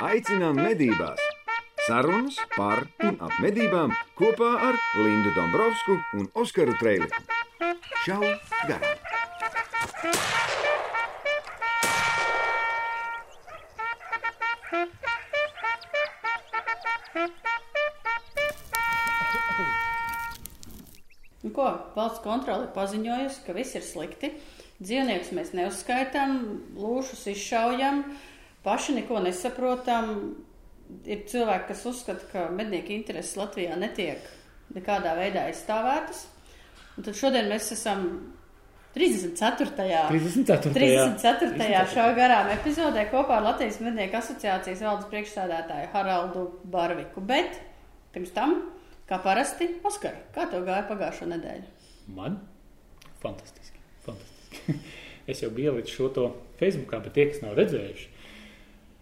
Aicinām medībās! Sarunas par un ap medībām kopā ar Lindu Dombrovskiju un Oskaru Trēliņu. Čau! Garām! Nu, ko, valsts kontrole ir paziņojusi, ka viss ir slikti. Dzīvniekus mēs neuzskaitām, lūšus izšaujam, paši neko nesaprotam. Ir cilvēki, kas uzskata, ka mednieku intereses Latvijā netiek nekādā veidā aizstāvētas. Un tad šodien mēs esam 34. 34. 34. šā garām epizodē kopā ar Latvijas mednieku asociācijas valdes priekšsēdētāju Haraldu Barviku. Bet pirms tam, kā parasti, Oskar, kā tev gāja pagājušo nedēļu? Man? Fantastiski. fantastiski. es jau biju ielicis šo to Facebookā, bet tie, kas nav redzējuši,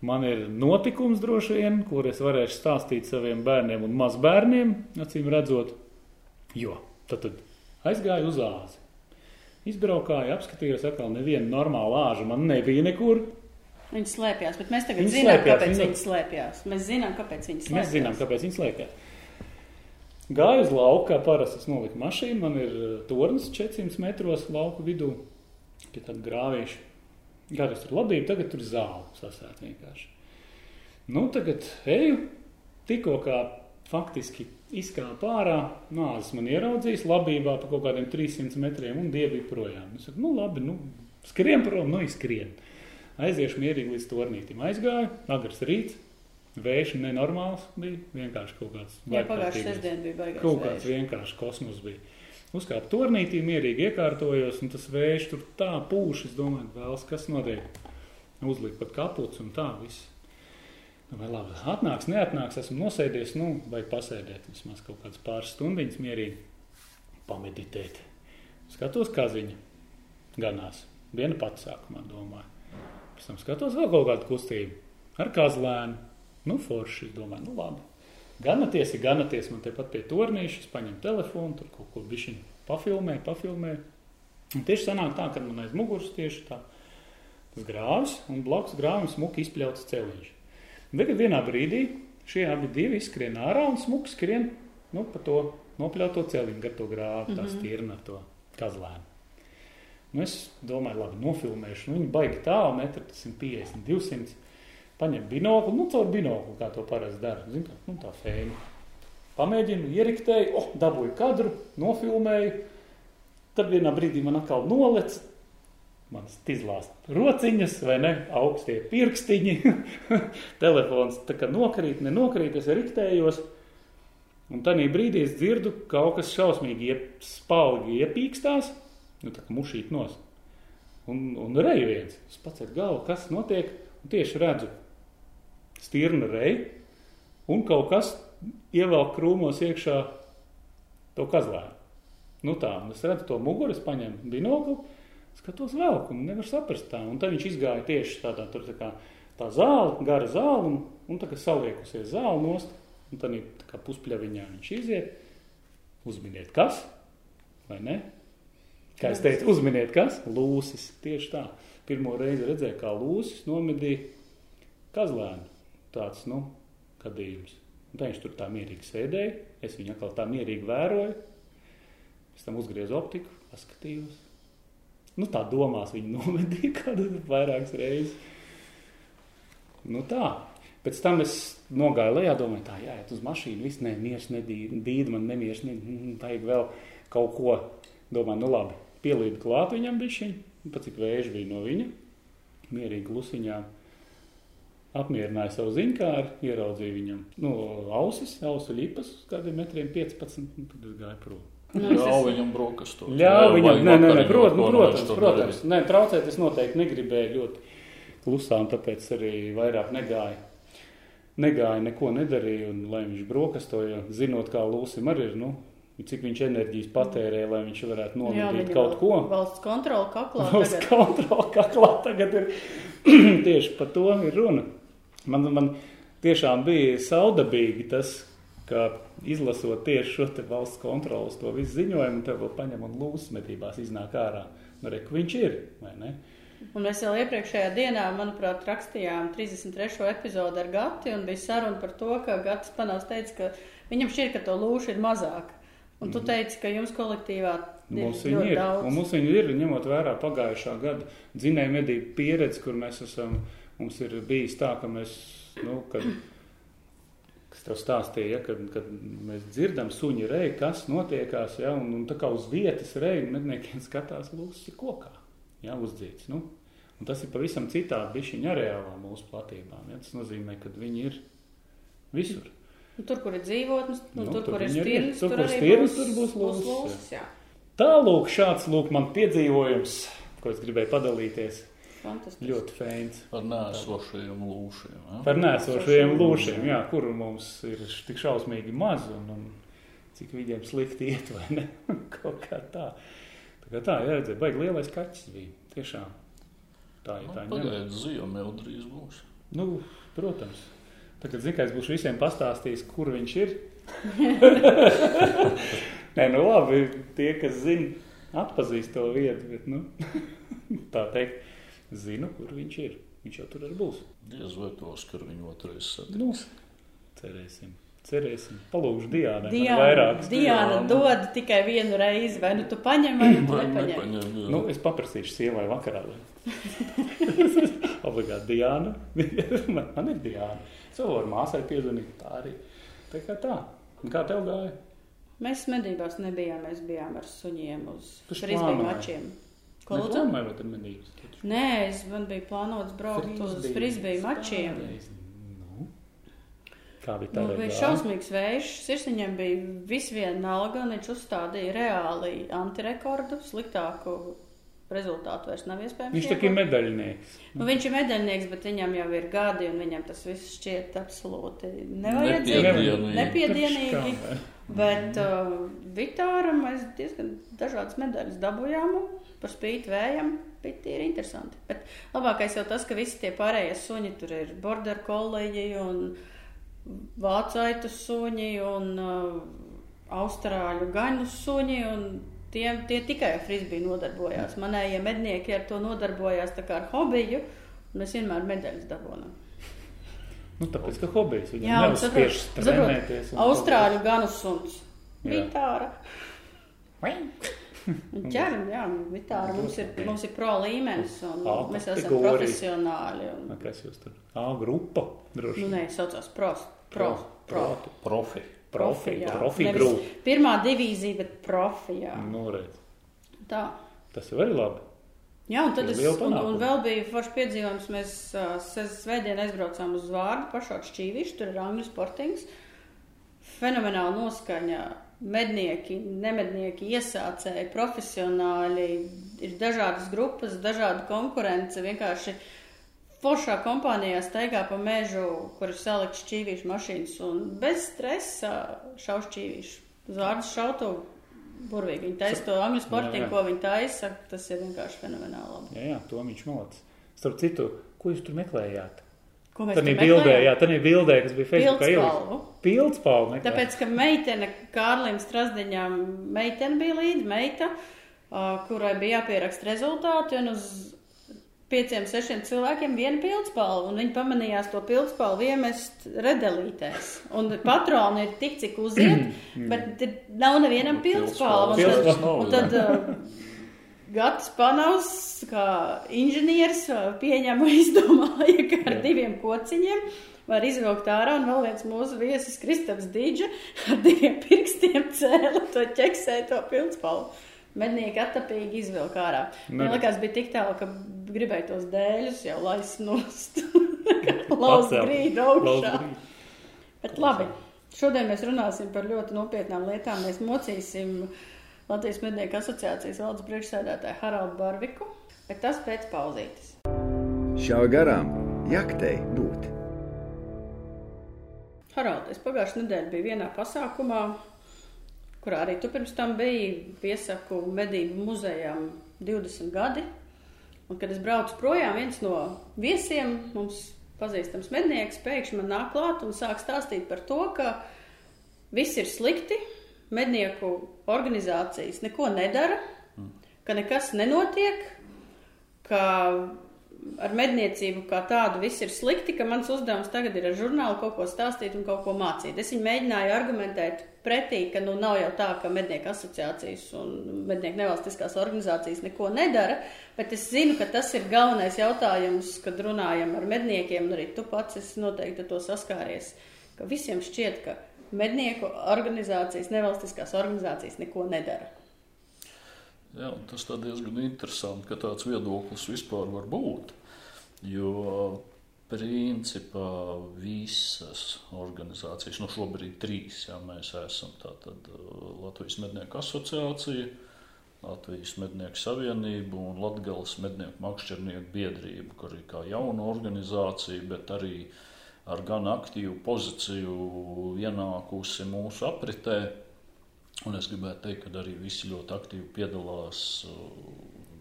man ir notikums droši vien, kur es varēšu stāstīt saviem bērniem un mazbērniem, acīm redzot, jo tad, tad aizgāju uz āzi. Izbraukāju, apskatījos, atkal neviena normāla āža man nebija nekur. Viņi slēpjas, bet mēs tagad Viņi zinām, slēpjas, kāpēc viņi- viņi slēpjas. Mēs zinām, kāpēc viņi slēpjas. Mēs zinām, kāpēc viņi slēpjas. Gāju uz lauku, kā parasti es noliku mašīnu. Man ir eh, tornis 400 metros lauku vidū, pie tāda grāvīša. Gājus tur labību, tagad tur zāle sasēt vienkārši. Nu, tagad eju, tikko kā faktiski izkāpa ārā, nāzes man ieraudzījis labībā pa kaut kādiem 300 metriem un dievi projām. Es saku, nu labi, nu skrien prom, nu izskrien. Aiziešu mierīgi līdz tornītim. Aizgāju, agrs rīts, vējš nenormāls bija, vienkārši kaut kāds. Jā, pagājušajā sestdienā bija baigās. Kaut kāds vienkārši kosmos bija. Uzkāpu turnītī, mierīgi iekārtojos, un tas vējš tur tā pūš. Es domāju, vēlas, kas notiek. Uzlikt pat kapuci un tā viss. Nu, vai labi, atnāks, neatnāks, esmu nosēdies, nu, vai pasēdēt vismaz kaut kādas pāris stundiņas mierīgi, pameditēt. Skatos, kā ziņa ganās. Viena pati sākumā domāju. Pēc tam skatos vēl kaut kādu kustību ar kazlēnu. Nu, forši, domāju, nu labi. Ganaties, ir ganaties, man tepat pie tornīša, es paņemu telefonu, tur kaut ko bišķiņu pafilmē, pafilmē. Un tieši sanāk tā, ka man aiz muguras tieši tā tas grāvs un blakus grāvim smuki izpļauts celiņš. Un Tagad vienā brīdī šie abi divi izskrien ārā un smuki skrien nu, pa to nopļauto celiņu, gar to grāvu, tā stirna ar to kazlēnu. Nu, es domāju, labi, nofilmēšu. Nu, viņi baigi tālu, metru 150, 200. Paņem binokli, nu, caur binokli, kā to parasti dara. Zin, kā, nu, tā fēna. Pamēģinu, ieriktēju, oh, dabūju kadru, nofilmēju. Tad vienā brīdī man atkal nolec. Manas izlāst rociņas, vai ne? Augstie pirkstiņi. Telefons tā kā nokrīt, nenokrīt, es riktējos. Un tajā brīdī es dzirdu, ka kaut kas šausmīgi iep, spalgi iepīkstās, nu tā kā mušīt nos. Un, un reju viens. Es pats ar galvu, kas notiek, un tieši redzu stirnu reju, un kaut kas ievelk krūmos iekšā to kazlēnu. Nu tā, un es redzu to muguru, es paņemu binokli, skatos vēl, un nevar saprast tā. Un tad viņš izgāja tieši tādā, tur tā kā tā zāle, gara zāle, un, un tā kā saliekusies zāle nost, un tad tā kā puspļaviņā viņš iziet. Uzminiet, kas, vai ne? Kā es teicu, uzminiet, kas? Lūsis. Tieši tā. Pirmo reizi redzēju, kā lūsis nomedīja kazlēnu. Tāds, nu, gadījums. Un tā viņš tur tā mierīgi sēdēja. Es viņu atkal tā mierīgi vēroju. Pēc tam uzgriezu optiku, paskatījos. Nu, tā domās viņa nomedīja kādu vairākas reizes. Nu tā. Pēc tam es nogāju lejā, domāju, tā jāiet uz mašīnu. Viss nē, mieres nedīd, man nemieres, ne, mm, vajag vēl kaut ko. Domāju, nu labi, pielīdu klāt viņam bišķiņ, pat cik vēži bija no viņa. Mierīgi klusiņā apmierināja savu ziņkāru, ieraudzīja viņam nu, ausis, ausu lipas, uz kādiem metriem 15, un tad es gāju prom. Nu, es Ļauj viņam brokastu. Ļauj viņam, nē, nē, nē, protams, ko protams, protams. Nē, traucēt es noteikti negribēju ļoti klusā, un tāpēc arī vairāk negāju. Negāju, neko nedarīju, un lai viņš brokastoja, zinot, kā Lūsim arī ir, nu, cik viņš enerģijas patērē, lai viņš varētu viņa kaut ko. Valsts kontrola kaklā Valsts tagad. kontrola kaklā tagad ir tieši par to ir runa. Man, man tiešām bija saudabīgi tas, ka izlasot tieši šo valsts kontrolas to visu ziņojumu, tev vēl paņem un lūsmetībās iznāk ārā. Nu, re, viņš ir, vai ne? Un mēs jau iepriekšējā dienā, manuprāt, rakstījām 33. epizodi ar Gati, un bija saruna par to, ka Gatis panās teica, ka viņam šķiet, ka to lūšu ir mazāk. Un tu teici, ka jums kolektīvā ir Mums ļoti ir, daudz. un mums viņi ir, ņemot vērā pagājušā gada dzinēju medību pieredzi, kur mēs esam, mums ir bijis tā, ka mēs, nu, kad, kas tev stāstīja, ja, kad, kad mēs dzirdam suņi reju, kas notiekās, ja, un, un tā kā uz vietas reju medniekiem skatās lūsis ir kokā, ja, uzdzīts, nu. Un tas ir pavisam citādi bišķiņa areālā mūsu platībām, ja, tas nozīmē, ka viņi ir visur. Un Tur, kur ir dzīvotnes, un Nu, tur, tur kur ir stirnas, Tur, tur kur stirnas, būs, tur būs būs lūsis, lūsis. Jā. Tālūk, šāds lūk man piedzīvojums, ko es gribēju padalīties. Fantastiski. Ļoti fēns. Par nēsošajiem lūšiem. Ja? Par nēsošajiem lūšiem, jā, kuru mums ir tik šausmīgi maz un, un cik viņiem slikti iet, vai ne? Kaut kā tā. Tā kā tā, jā, redzēja, baigi lielais kaķis bija. Tiešām. Tā ir Nu, tā ņem. Pagaidiet, ziema jau drīz būs. Nu, protams. Tagad, zinu, ka es būšu visiem pastāstījis, kur viņš ir. Nē, nu labi, tie, kas zina, atpazīst to vietu, bet, nu, tā teikt, zinu, kur viņš ir. Viņš jau tur arī būs. Diez vai tos, kur viņu otrais satiks. Nu, cerēsim. Cerēsim. Vairākas Diana Diana. dod tikai vienu reizi, vai nu tu paņem, vai nu tu nepaņem. nepaņem, jā. Nu, es paprasīšu sievai vakarā. Obligāti Diana. man, man ir Diana. Es vēl varu māsai piezvanīt. Tā arī. Tā kā tā. Un kā tev gāja? Mēs medībās nebijām, mēs bijām ar suņiem uz plānoji? mačiem. Ko lūdzu? domājam, ir medības. taču. Nē, es man bija plānots braukt uz frisbiju mačiem. Nu, kā bija tā? Nu, bija šausmīgs vējš, sirsniņam bija viss vienalga, un viņš uzstādīja reāli antirekordu, sliktāku rezultātu vairs nav iespējams. Viņš kā ir medaļnieks. Nu, viņš ir medaļnieks, bet viņam jau ir gadi, un viņam tas viss šķiet absolūti nevajadzīgi, Nepiedienīgi. Bet uh, Vitāra mēs diezgan dažādas medaļas dabūjām, un par spīti vējam bija tīri interesanti. Bet labākais jau tas, ka visi tie pārējie suņi tur ir border kolēģi un vācaitu suņi un uh, austrāļu gaņu suņi. Un tie, tie tikai ar frisbiju nodarbojās. Manējie mednieki ar to nodarbojās kā ar hobiju, un mēs vienmēr medaļas dabūjām. Nu, tāpēc, ka hobijs viņam un neuzspiež trenēties. Austrāļu ganu suns. Jā. Vitāra. kaut Ķeram, jā, vitāra. Mums ir, mums ir pro līmenis, un A mēs esam kategorija. profesionāļi. Un. Kas jūs tur? Ā, grupa. Droši. nu, nē, saucās pros. Pro. Pro. Profi. Profi, jā. profi Nevis grupa. Pirmā divīzija, bet profi, jā. Nu, redz. Tā. Tas ir labi. Jā, un tad es, un, un vēl bija foršs piedzīvojums. Mēs uh, svētdien aizbraucām uz Vārdu, pašā šķīvišķi, tur ir angļu sportings. Fenomenāla noskaņa, mednieki, nemednieki, iesācēji, profesionāļi, ir dažādas grupas, dažāda konkurence. Vienkārši foršā kompānijā staigā pa mežu, kur ir salikts šķīvīšu mašīnas un bez stresa šau šķīvīšu. Uz vārdu šautu burvīgi. Viņi taisa to angļu sportiņu, ko viņi taisa. Tas ir vienkārši fenomenāli. labi. Jā, jā, to viņš malacis. Starp citu, ko jūs tur meklējāt? Ko mēs bija bildē, jā, tā bija bildē, kas bija Facebookā Pildspalvu. Pildspalvu. Tāpēc, ka meitene Kārlim Strasdiņām, meitene bija līdzi, meita, ā, kurai bija jāpieraksta rezultāti, un uz pieciem, sešiem cilvēkiem viena pildspalva, un viņi pamanījās to pildspalvu iemest redelītēs. Un patroni ir tik, cik uziet, bet ir- nav nevienam pildspalva. Un tad, un tad ā, Gatis Panovs, kā inženieris, ā, pieņem un izdomāja, ka ar Jā. diviem kociņiem var izvilkt ārā, un vēl viens mūsu viesis, Kristaps Dīdža, ar diviem pirkstiem cēla to ķeksēto pildspalvu. Mednieki attapīgi izvilka ārā. Man liekas, bija tik tālu, ka gribēja tos dēļus jau laist nost. Lauz grīdu augšā. Bet labi, šodien mēs runāsim par ļoti nopietnām lietām. Mēs mocīsim Latvijas mednieku asociācijas valdes priekšsēdētāju Haraldu Barviku, bet tas pēc pauzītes. Šā garām jaktei būt. Harald, es pagājušajā nedēļā biju vienā pasākumā, kurā arī tu pirms tam biji piesaku medību muzejām 20 gadi. Un, kad es braucu projām, viens no viesiem, mums pazīstams mednieks, pēkšņi man nāk klāt un sāk stāstīt par to, ka viss ir slikti, mednieku organizācijas neko nedara, ka nekas nenotiek, ka ar medniecību kā tādu viss ir slikti, ka mans uzdevums tagad ir ar žurnālu kaut ko stāstīt un kaut ko mācīt. Es viņu mēģināju argumentēt pretī, ka nu nav jau tā, ka mednieku asociācijas un mednieku nevalstiskās organizācijas neko nedara, bet es zinu, ka tas ir galvenais jautājums, kad runājam ar medniekiem, un arī tu pats esi noteikti to saskāries, ka visiem šķiet, ka mednieku organizācijas, nevalstiskās organizācijas neko nedara. Jā, tas ir diezgan interesanti, ka tāds viedoklis vispār var būt. Jo principā visas organizācijas, nu šobrīd trīs, jā, mēs esam tātad Latvijas mednieku asociācija, Latvijas mednieku savienība un Latgales mednieku makšķernieku biedrība, kur ir kā jauna organizācija, bet arī ar gan aktīvu pozīciju ienākusi mūsu apritē. Un es gribētu teikt, ka arī visi ļoti aktīvi piedalās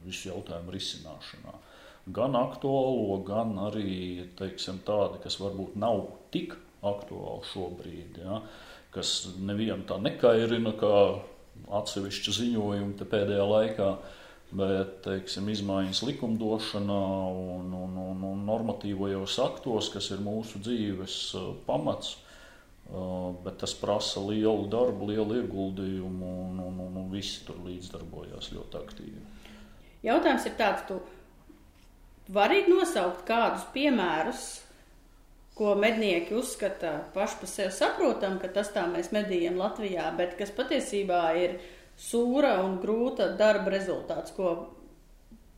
visu jautājumu risināšanā gan aktuālo, gan arī teiksim, tādi, kas varbūt nav tik aktuāli šobrīd. Ja, kas nevienu tā nekairina, kā atsevišķa ziņojuma pēdējā laikā, bet teiksim, izmaiņas likumdošanā un, un, un, un normatīvajos aktos, kas ir mūsu dzīves uh, pamats. Uh, bet tas prasa lielu darbu, lielu ieguldījumu, un, un, un, un visi tur līdzdarbojās ļoti aktīvi. Jautājums ir tāds, tu Vari nosaukt kādus piemērus, ko mednieki uzskata paši par sevi saprotam, ka tas tā mēs medījam Latvijā, bet kas patiesībā ir sūra un grūta darba rezultāts, ko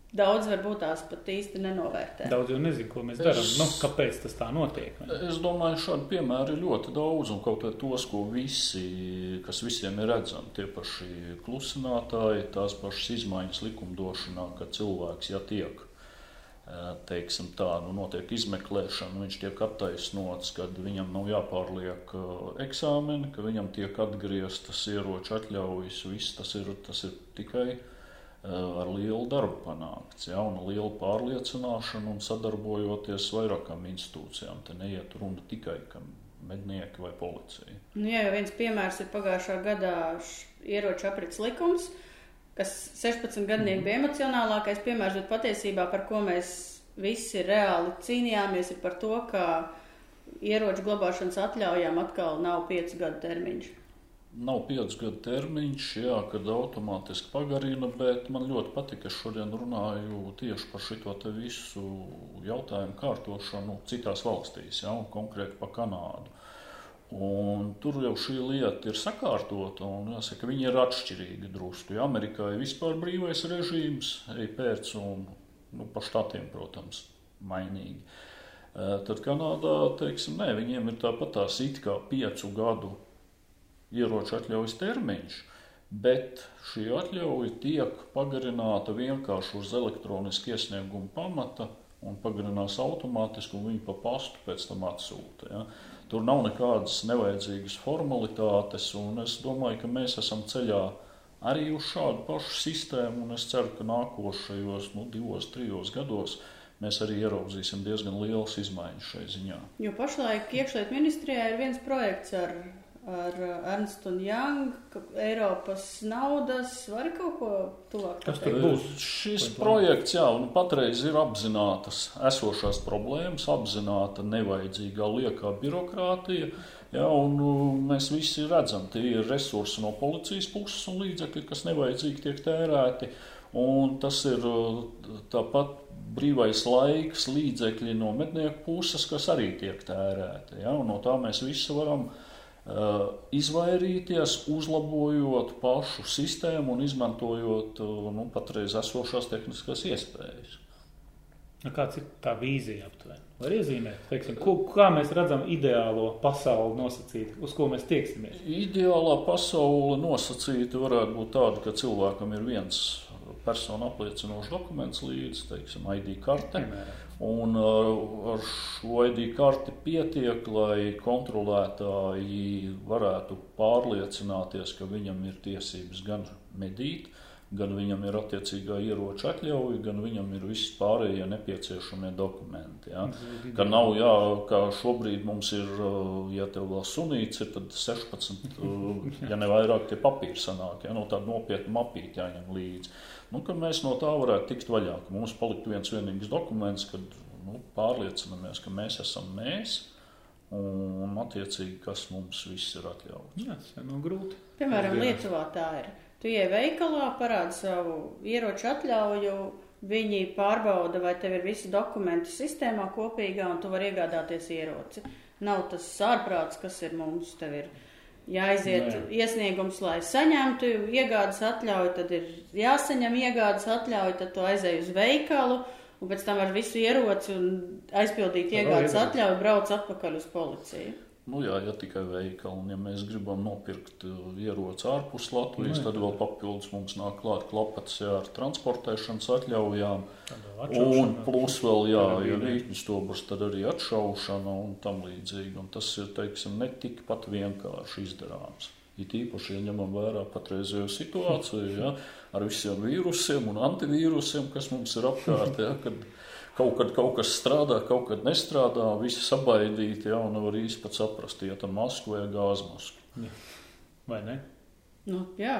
Daudz varbūt tās pat īsti nenovērtē. Daudz jau nezinu, ko mēs darām. Nu, kāpēc tas tā notiek? Ne? Es domāju, šādu piemēru ir ļoti daudz, un kaut kā tos, ko visi, kas visiem ir redzami, tie paši klusinātāji, tās pašas izmaiņas likumdošanā, ka cilvēks, ja tiek teiksim, tā, nu, notiek izmeklēšana, viņš tiek attaisnots, kad viņam nav jāpārliek eksāmeni, ka viņam tiek atgrieztas ieroču atļaujas. Viss tas ir, tas ir tikai ar lielu darbu panākts, ja, un lielu pārliecināšanu un sadarbojoties vairākām institūcijām. Te neiet runa tikai par mednieki vai policiju. Nu, jā, viens piemērs ir pagājušā gadā ieroču aprits likums kas 16 gadnieki bija emocionālākais piemērs, bet patiesībā par ko mēs visi reāli cīnījāmies, ir par to, ka ieroču glabāšanas atļaujām atkal nav 5 gadu termiņš. Nav 5 gadu termiņš, jā, kad automātiski pagarina, bet man ļoti patika, ka šodien runāju tieši par šo visu jautājumu kārtošanu citās valstīs, jā, konkrēti pa Kanādu. Un tur jau šī lieta ir sakārtota, un jāsaka, viņi ir atšķirīgi drusku. Ja Amerikā ir vispār brīvais režīms, ej pēc, un nu, pa štatiem, protams, mainīgi. Tad Kanādā, teiksim, nē, viņiem ir tāpat tās it kā piecu gadu ieroču atļaujas termiņš, bet šī atļauja tiek pagarināta vienkārši uz elektronisku iesniegumu pamata un pagarinās automātiski, un viņi pa pastu pēc tam atsūta. Ja. Tur nav nekādas nevajadzīgas formalitātes, un es domāju, ka mēs esam ceļā arī uz šādu pašu sistēmu, es ceru, ka nākošajos nu, divos, trijos gados mēs arī ieraudzīsim diezgan lielas izmaiņas šai ziņā. Jo pašlaik iekšlietu ministrijā ir viens projekts ar ar uh, Ernstu un Young, Eiropas naudas, var kaut ko tuvāk? Kas tur būs? Šis projekts, jā, un patreiz ir apzinātas esošās problēmas, apzināta nevajadzīgā liekā birokrātija, jā, un nu, mēs visi redzam, tie ir resursi no policijas puses un līdzekļi, kas nevajadzīgi tiek tērēti, un tas ir uh, tāpat brīvais laiks, līdzekļi no mednieku puses, kas arī tiek tērēti, jā, un no tā mēs visi varam Eh, izvairīties, uzlabojot pašu sistēmu un izmantojot eh, nu, patreiz esošās tehniskās iespējas. Nu, kāds ir tā vīzija aptuveni? Var iezīmēt, teiksim, ko, kā mēs redzam ideālo pasauli nosacīt, uz ko mēs tieksimies? Ideālā pasaule nosacīta varētu būt tāda, ka cilvēkam ir viens personu apliecinošs dokuments līdzi, teiksim, ID karte. Piemēram. Un uh, ar šo ID karti pietiek, lai kontrolētāji varētu pārliecināties, ka viņam ir tiesības gan medīt, gan viņam ir attiecīgā ieroča atļauja, gan viņam ir visi pārējie nepieciešamie dokumenti. Ja? Ka nav jā, kā šobrīd mums ir, ja tev vēl sunīts ir, tad 16, ja ne vairāk tie papīri sanāk, ja? no tāda nopietna mapīte jāņem līdzi. Nu, ka mēs no tā varētu tikt vaļā, ka mums paliktu viens vienīgs dokuments, kad nu, pārliecinamies, ka mēs esam mēs, un attiecīgi, kas mums viss ir atļauts. Jā, tas nav grūti. Piemēram, Lietuvā tā ir. Tu ej veikalā, parādi savu ieroču atļauju, viņi pārbauda, vai tev ir visi dokumenti sistēmā kopīgā, un tu vari iegādāties ieroci. Nav tas ārprāts, kas ir mums, tev ir jāaiziet Nē. iesniegums, lai saņemtu iegādes atļauju, tad ir jāsaņem iegādes atļauju, tad tu aizēji uz veikalu, un pēc tam ar visu ieroci un aizpildīt iegādes atļauju brauc atpakaļ uz policiju. Nu, jā, ja tikai veikali, un ja mēs gribam nopirkt uh, ieroci ārpus Latvijas, nu, tad vēl papildus mums nāk klāt klapatas jā, ar transportēšanas atļaujām. Un plus vēl, jā, ja rītņu stobrs, tad arī atšaušana un tam līdzīgi. Un tas ir, teiksim, ne tik pat vienkārši izdarāms. It īpaši, ja ņemam vērā patreizējo situāciju, ja, ar visiem vīrusiem un antivīrusiem, kas mums ir apkārt, ja, kad kaut kad kaut kas strādā, kaut kad nestrādā, visi sabaidīti, ja, un nevar īsti pat saprast, ja tam masku vai gāzmasku. Ja. Vai ne? Nu, jā,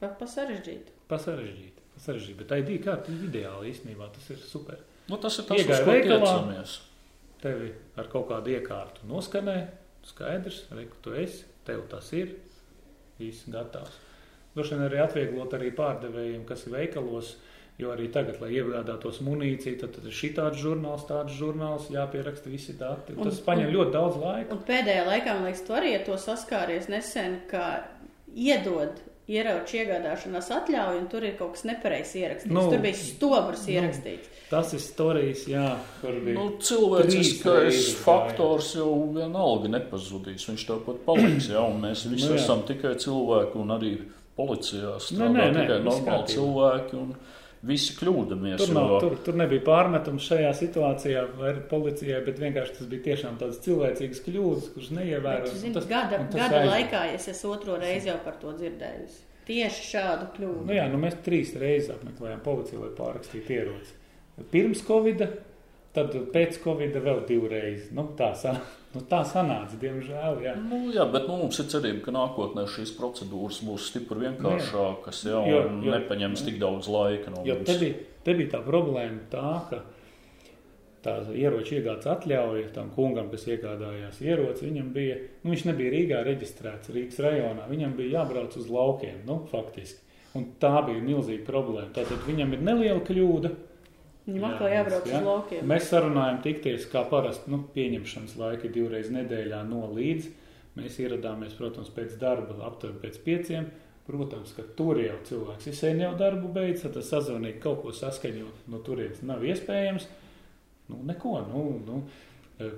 pa, pa sarežģīti. Pa sarežģīti, pa sarežģīti, bet tā ir kārta ideāli īstenībā, tas ir super. Nu, tas ir tas, Iegāja uz ko tiecamies. Tevi ar kaut kādu iekārtu noskanē, skaidrs, re, ka tu esi, tev tas ir, viss gatavs. Droši vien arī atvieglot arī pārdevējiem, kas ir veikalos, uh, Jo arī tagad, lai iegādātos munīciju, tad, tad ir šī tāds žurnāls, tāds žurnāls, jāpieraksta visi dati. Un, tas paņem un, ļoti daudz laika. Un pēdējā laikā, man liekas, tu arī to saskāries nesen, ka iedod ieroču iegādāšanās atļauju, un tur ir kaut kas nepareizs ierakstīts. Nu, tur bija stobrs nu, ierakstīts. Tas ir stāstījis, jā, kur bija. Nu, cilvēciskais faktors jau vienalga nepazudīs. Viņš tāpat paliks, jā, un mēs visi nu, jā. esam tikai cilvēki, un arī policijā strādā nē, nē, tikai normāli cilvēki. Un, visi kļūdāmies. Tur, nav, jo... tur, tur nebija pārmetums šajā situācijā vai policijai, bet vienkārši tas bija tiešām tāds cilvēcīgs kļūdas, kurš neievēroja. Tas, gada tas gada aiz... laikā es esmu otro reizi jau par to dzirdējusi. Tieši šādu kļūdu. Nu jā, nu mēs trīs reizes apmeklējām policiju, lai pārrakstītu ieroci. Pirms Covid, tad pēc Covid vēl divreiz. Nu, tā sanāca. Nu, tā sanāca, diemžēl. Jā, nu, jā bet nu, mums ir cerība, ka nākotnē šīs procedūras būs stipri vienkāršākas jā, jo, un jo, nepaņems tik daudz laika. No jo te bija, te bija tā problēma, tā, ka tā ieroča iegādes atļauja tam kungam, kas iegādājās ieroci. Viņam bija, nu, viņš nebija Rīgā reģistrēts, Rīgas rajonā. Viņam bija jābrauc uz laukiem, nu, faktiski. Un tā bija milzīga problēma. Tātad viņam ir neliela kļūda Viņam atkal jābrauc jā. uz laukiem. Mēs sarunājam tikties, kā parasti, nu, pieņemšanas laika divreiz nedēļā no līdz. Mēs ieradāmies, protams, pēc darba, aptuveni pēc pieciem. Protams, ka tur jau cilvēks ir sen jau darbu beidzis, tad sazvanīt kaut ko saskaņot no turienes nav iespējams. Nu, neko, nu, nu, e,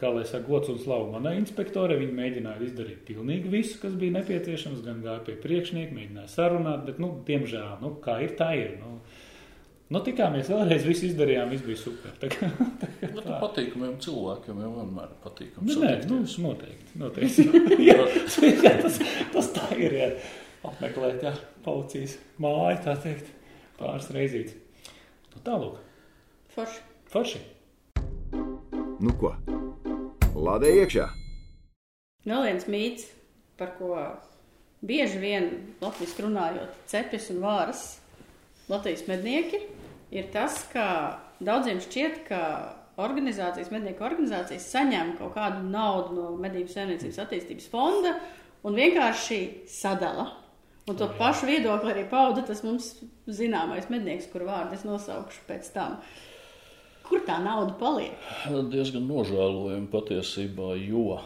kā lai saka, gods un slavu manai inspektorai, viņi mēģināja izdarīt pilnīgi visu, kas bija nepieciešams, gan gāja pie priekšnieka, mēģināja sarunāt, bet, nu, diemžēl, nu, kā ir, tā ir. Nu, Nu, tikāmies vēlreiz, viss izdarījām, viss bija super. Tā kā, tā kā nu, tā. patīkamiem cilvēkiem jau vienmēr ir patīkami. Nu, nē, nu, noteikti. noteikti. jā, jā, tas, tas tā ir. Jā. Apmeklēt, jā, policijas māju, tā teikt, pāris reizītes. Nu, tālūk. Forši. Forši. Nu ko? Lādē iekšā. Vēl viens mīts, par ko bieži vien Latvijas runājot, cepjas un vāras Latvijas mednieki ir tas, ka daudziem šķiet, ka organizācijas, mednieku organizācijas saņem kaut kādu naudu no medību saimniecības attīstības fonda un vienkārši sadala. Un to pašu viedokli arī pauda tas mums zināmais mednieks, kuru vārdu es nosaukšu pēc tam. Kur tā nauda paliek? Diezgan nožēlojami patiesībā, jo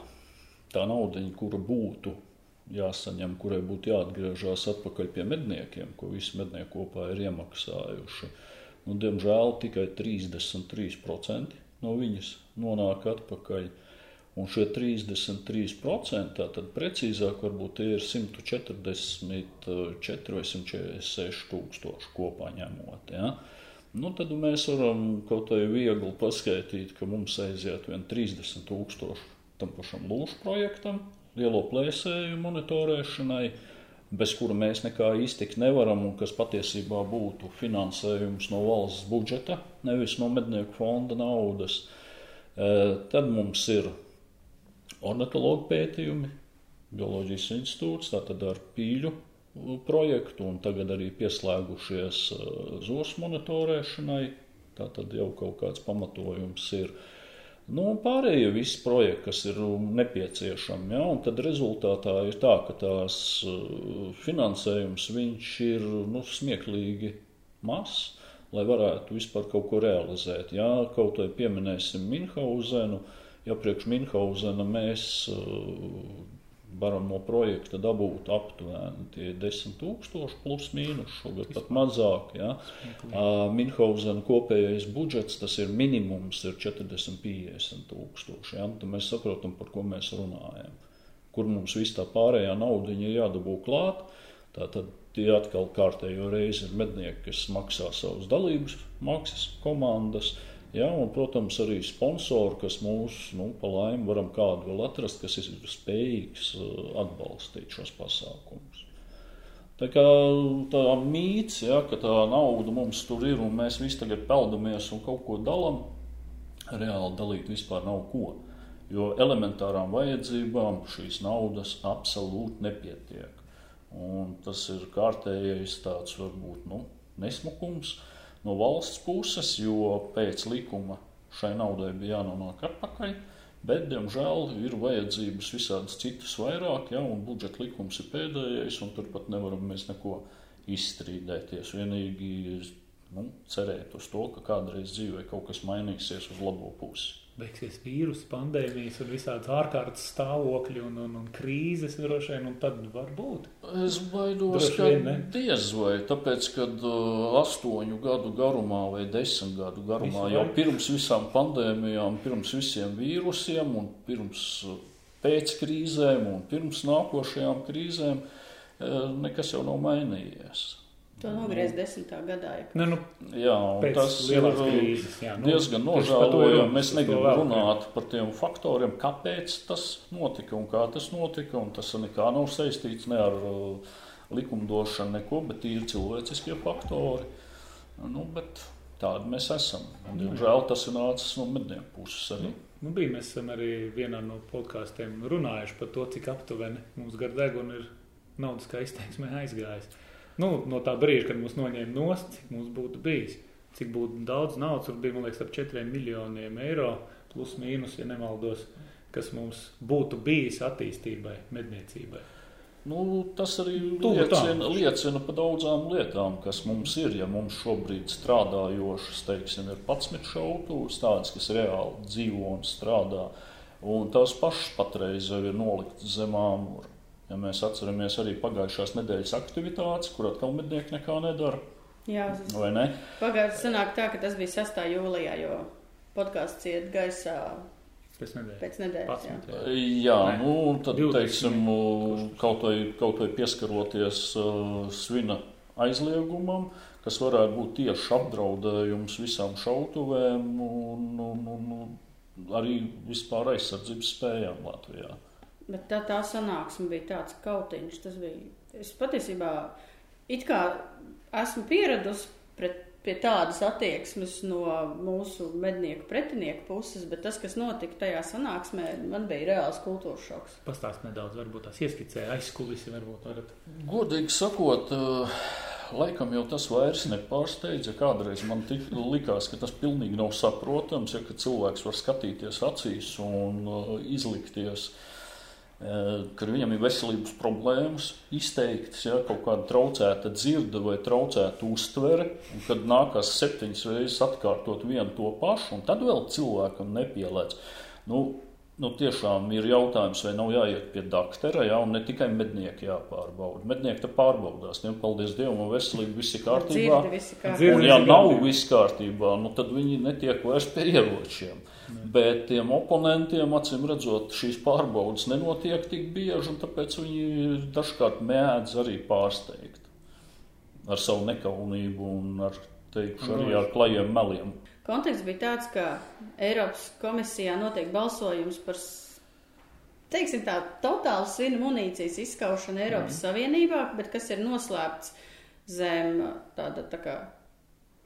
tā nauda, kura būtu jāsaņem, kurai būtu jāatgriežas atpakaļ pie medniekiem, ko visi mednieki kopā ir iemaksājuši. Nu, diemžēl tikai 33% no viņas nonāk atpakaļ. Un šie 33%, tātad precīzāk, varbūt tie ir 144 vai 146 tūkstoši kopā ņemot. Ja? Nu, tad mēs varam kaut kā viegli paskaidrot, ka mums aiziet vien 30 tūkstoši tam pašam lūšu projektam, lielo plēsēju monitorēšanai, bez kura mēs nekā iztikt nevaram, un kas patiesībā būtu finansējums no valsts budžeta, nevis no mednieku fonda naudas. Tad mums ir ornitologu pētījumi, Bioloģijas institūts, tātad ar pīļu projektu, un tagad arī pieslēgušies zosu monitorēšanai. Tātad jau kaut kāds pamatojums ir. Nu, pārējie visi projekti, kas ir nepieciešami, ja, un tad rezultātā ir tā, ka tās finansējums ir nu, smieklīgi mazs, lai varētu vispār kaut ko realizēt. Ja, kaut vai pieminēsim Minhauzenu, ja priekš Minhauzena mēs varam no projekta dabūt aptuveni tie 10 tūkstoši plus mīnus, šogad pat mazāk. Ja. Minhauzena kopējais budžets, tas ir minimums, ir 40-50 tūkstoši. Ja. Tad mēs saprotam, par ko mēs runājam. Kur mums viss tā pārējā nauda ir jādabū klāt. Tātad tie atkal kārtējo reizi ir mednieki, kas maksā savus dalības maksas komandas. Ja, un, protams, arī sponsori, kas mūs, nu, pa laimi, varam kādu vēl atrast, kas ir spējīgs uh, atbalstīt šos pasākumus. Tā kā tā mīts, ja, ka tā nauda mums tur ir un mēs visi tagad peldamies un kaut ko dalām, reāli dalīt vispār nav ko. Jo elementārām vajadzībām šīs naudas absolūti nepietiek. Un tas ir kārtējais tāds varbūt nu, nesmukums. Uh, no valsts puses, jo pēc likuma šai naudai bija jānonāk atpakaļ. Bet, diemžēl, ir vajadzības visādas citas vairāk, ja, un budžeta likums ir pēdējais, un turpat nevaram mēs neko izstrīdēties. Vienīgi nu, cerēt uz to, ka kādreiz dzīvē kaut kas mainīsies uz labo pusi beigsies vīrusu pandēmijas un visādas ārkārtas stāvokļi un, un, un krīzes droši vien, un tad var būt. Es baidos, ka diez vai, tāpēc, kad uh, astoņu gadu garumā vai desmit gadu garumā Visu jau vai? pirms visām pandēmijām, pirms visiem vīrusiem un pirms uh, pēc krīzēm un pirms nākošajām krīzēm uh, nekas jau nav mainījies. To nogriez desmitā gadā. Ja. Ne, nu, jā, tas ir krīzes, jā, nu, diezgan nožēlojami. Mēs negribam runāt par tiem faktoriem, kāpēc tas notika un kā tas notika. Tas nekā nav saistīts ne ar uh, likumdošanu, neko, bet ir cilvēciskie faktori. Nu, tādi mēs esam. Un, diemžēl tas ir nācis no mednieku puses arī. Nu, nu bija, mēs esam arī vienā no podkāstiem runājuši par to, cik aptuveni mums gar degunu ir naudas kā izteiksmē aizgājis nu, no tā brīža, kad mums noņēma nost, cik mums būtu bijis. Cik būtu daudz naudas, tur bija liekas, ap 4 miljoniem eiro, plus mīnus, ja nemaldos, kas mums būtu bijis attīstībai, medniecībai. Nu, tas arī liecina, liecina par daudzām lietām, kas mums ir. Ja mums šobrīd strādājošas, teiksim, ir 11 šautavas, tādas, kas reāli dzīvo un strādā, un tās pašas patreiz jau ir noliktas zem āmura. Ja mēs atceramies arī pagājušās nedēļas aktivitātes, kur atkal mednieki nekā nedara. Jā, vai ne? Pagājušajā sanāk tā, ka tas bija 6. jūlijā, jo podkāsts iet gaisā Pēc nedēļas. Pēc nedēļas jā, jā. jā nu, tad, 20. teiksim, kaut vai, kaut vai pieskaroties uh, svina aizliegumam, kas varētu būt tieši apdraudējums visām šautuvēm un, un, un, un arī vispār aizsardzības spējām Latvijā. Bet tā, tā sanāksme bija tāds kautiņš. Tas bija. Es patiesībā it kā esmu pieradusi pret, pie tādas attieksmes no mūsu mednieku pretinieku puses, bet tas, kas notika tajā sanāksmē, man bija reāls kultūras šoks. Pastāst nedaudz, varbūt tās ieskicēja aizkulisi, varbūt varat. Godīgi sakot, uh, laikam jau tas vairs nepārsteidza. Kādreiz man tik, likās, ka tas pilnīgi nav saprotams, ja cilvēks var skatīties acīs un uh, izlikties. Uh, kad viņam ir veselības problēmas, izteiktas ja, kaut kāda traucēta dzirde vai traucēta uztvere, un kad nākās septiņas reizes atkārtot vienu to pašu, un tad vēl cilvēkam nepielēc. Nu, nu, tiešām ir jautājums, vai nav jāiet pie doktora, ja, un ne tikai mednieki jāpārbauda. Mednieki te pārbaudās, viņiem, paldies Dievam, un veselība viss ir kārtībā. Dzirdi, visi kārtībā. Un, ja nav viss kārtībā, nu, tad viņi netiek vairs pie ieročiem. Bet tiem oponentiem, acīm redzot, šīs pārbaudas nenotiek tik bieži, un tāpēc viņi dažkārt mēdz arī pārsteigt ar savu nekaunību un ar, teikšu, arī ar klajiem meliem. Konteksts bija tāds, ka Eiropas komisijā notiek balsojums par teiksim tā, totāla svinu munīcijas izskaušana Eiropas mm. Savienībā, bet kas ir noslēpts zem tāda tā kā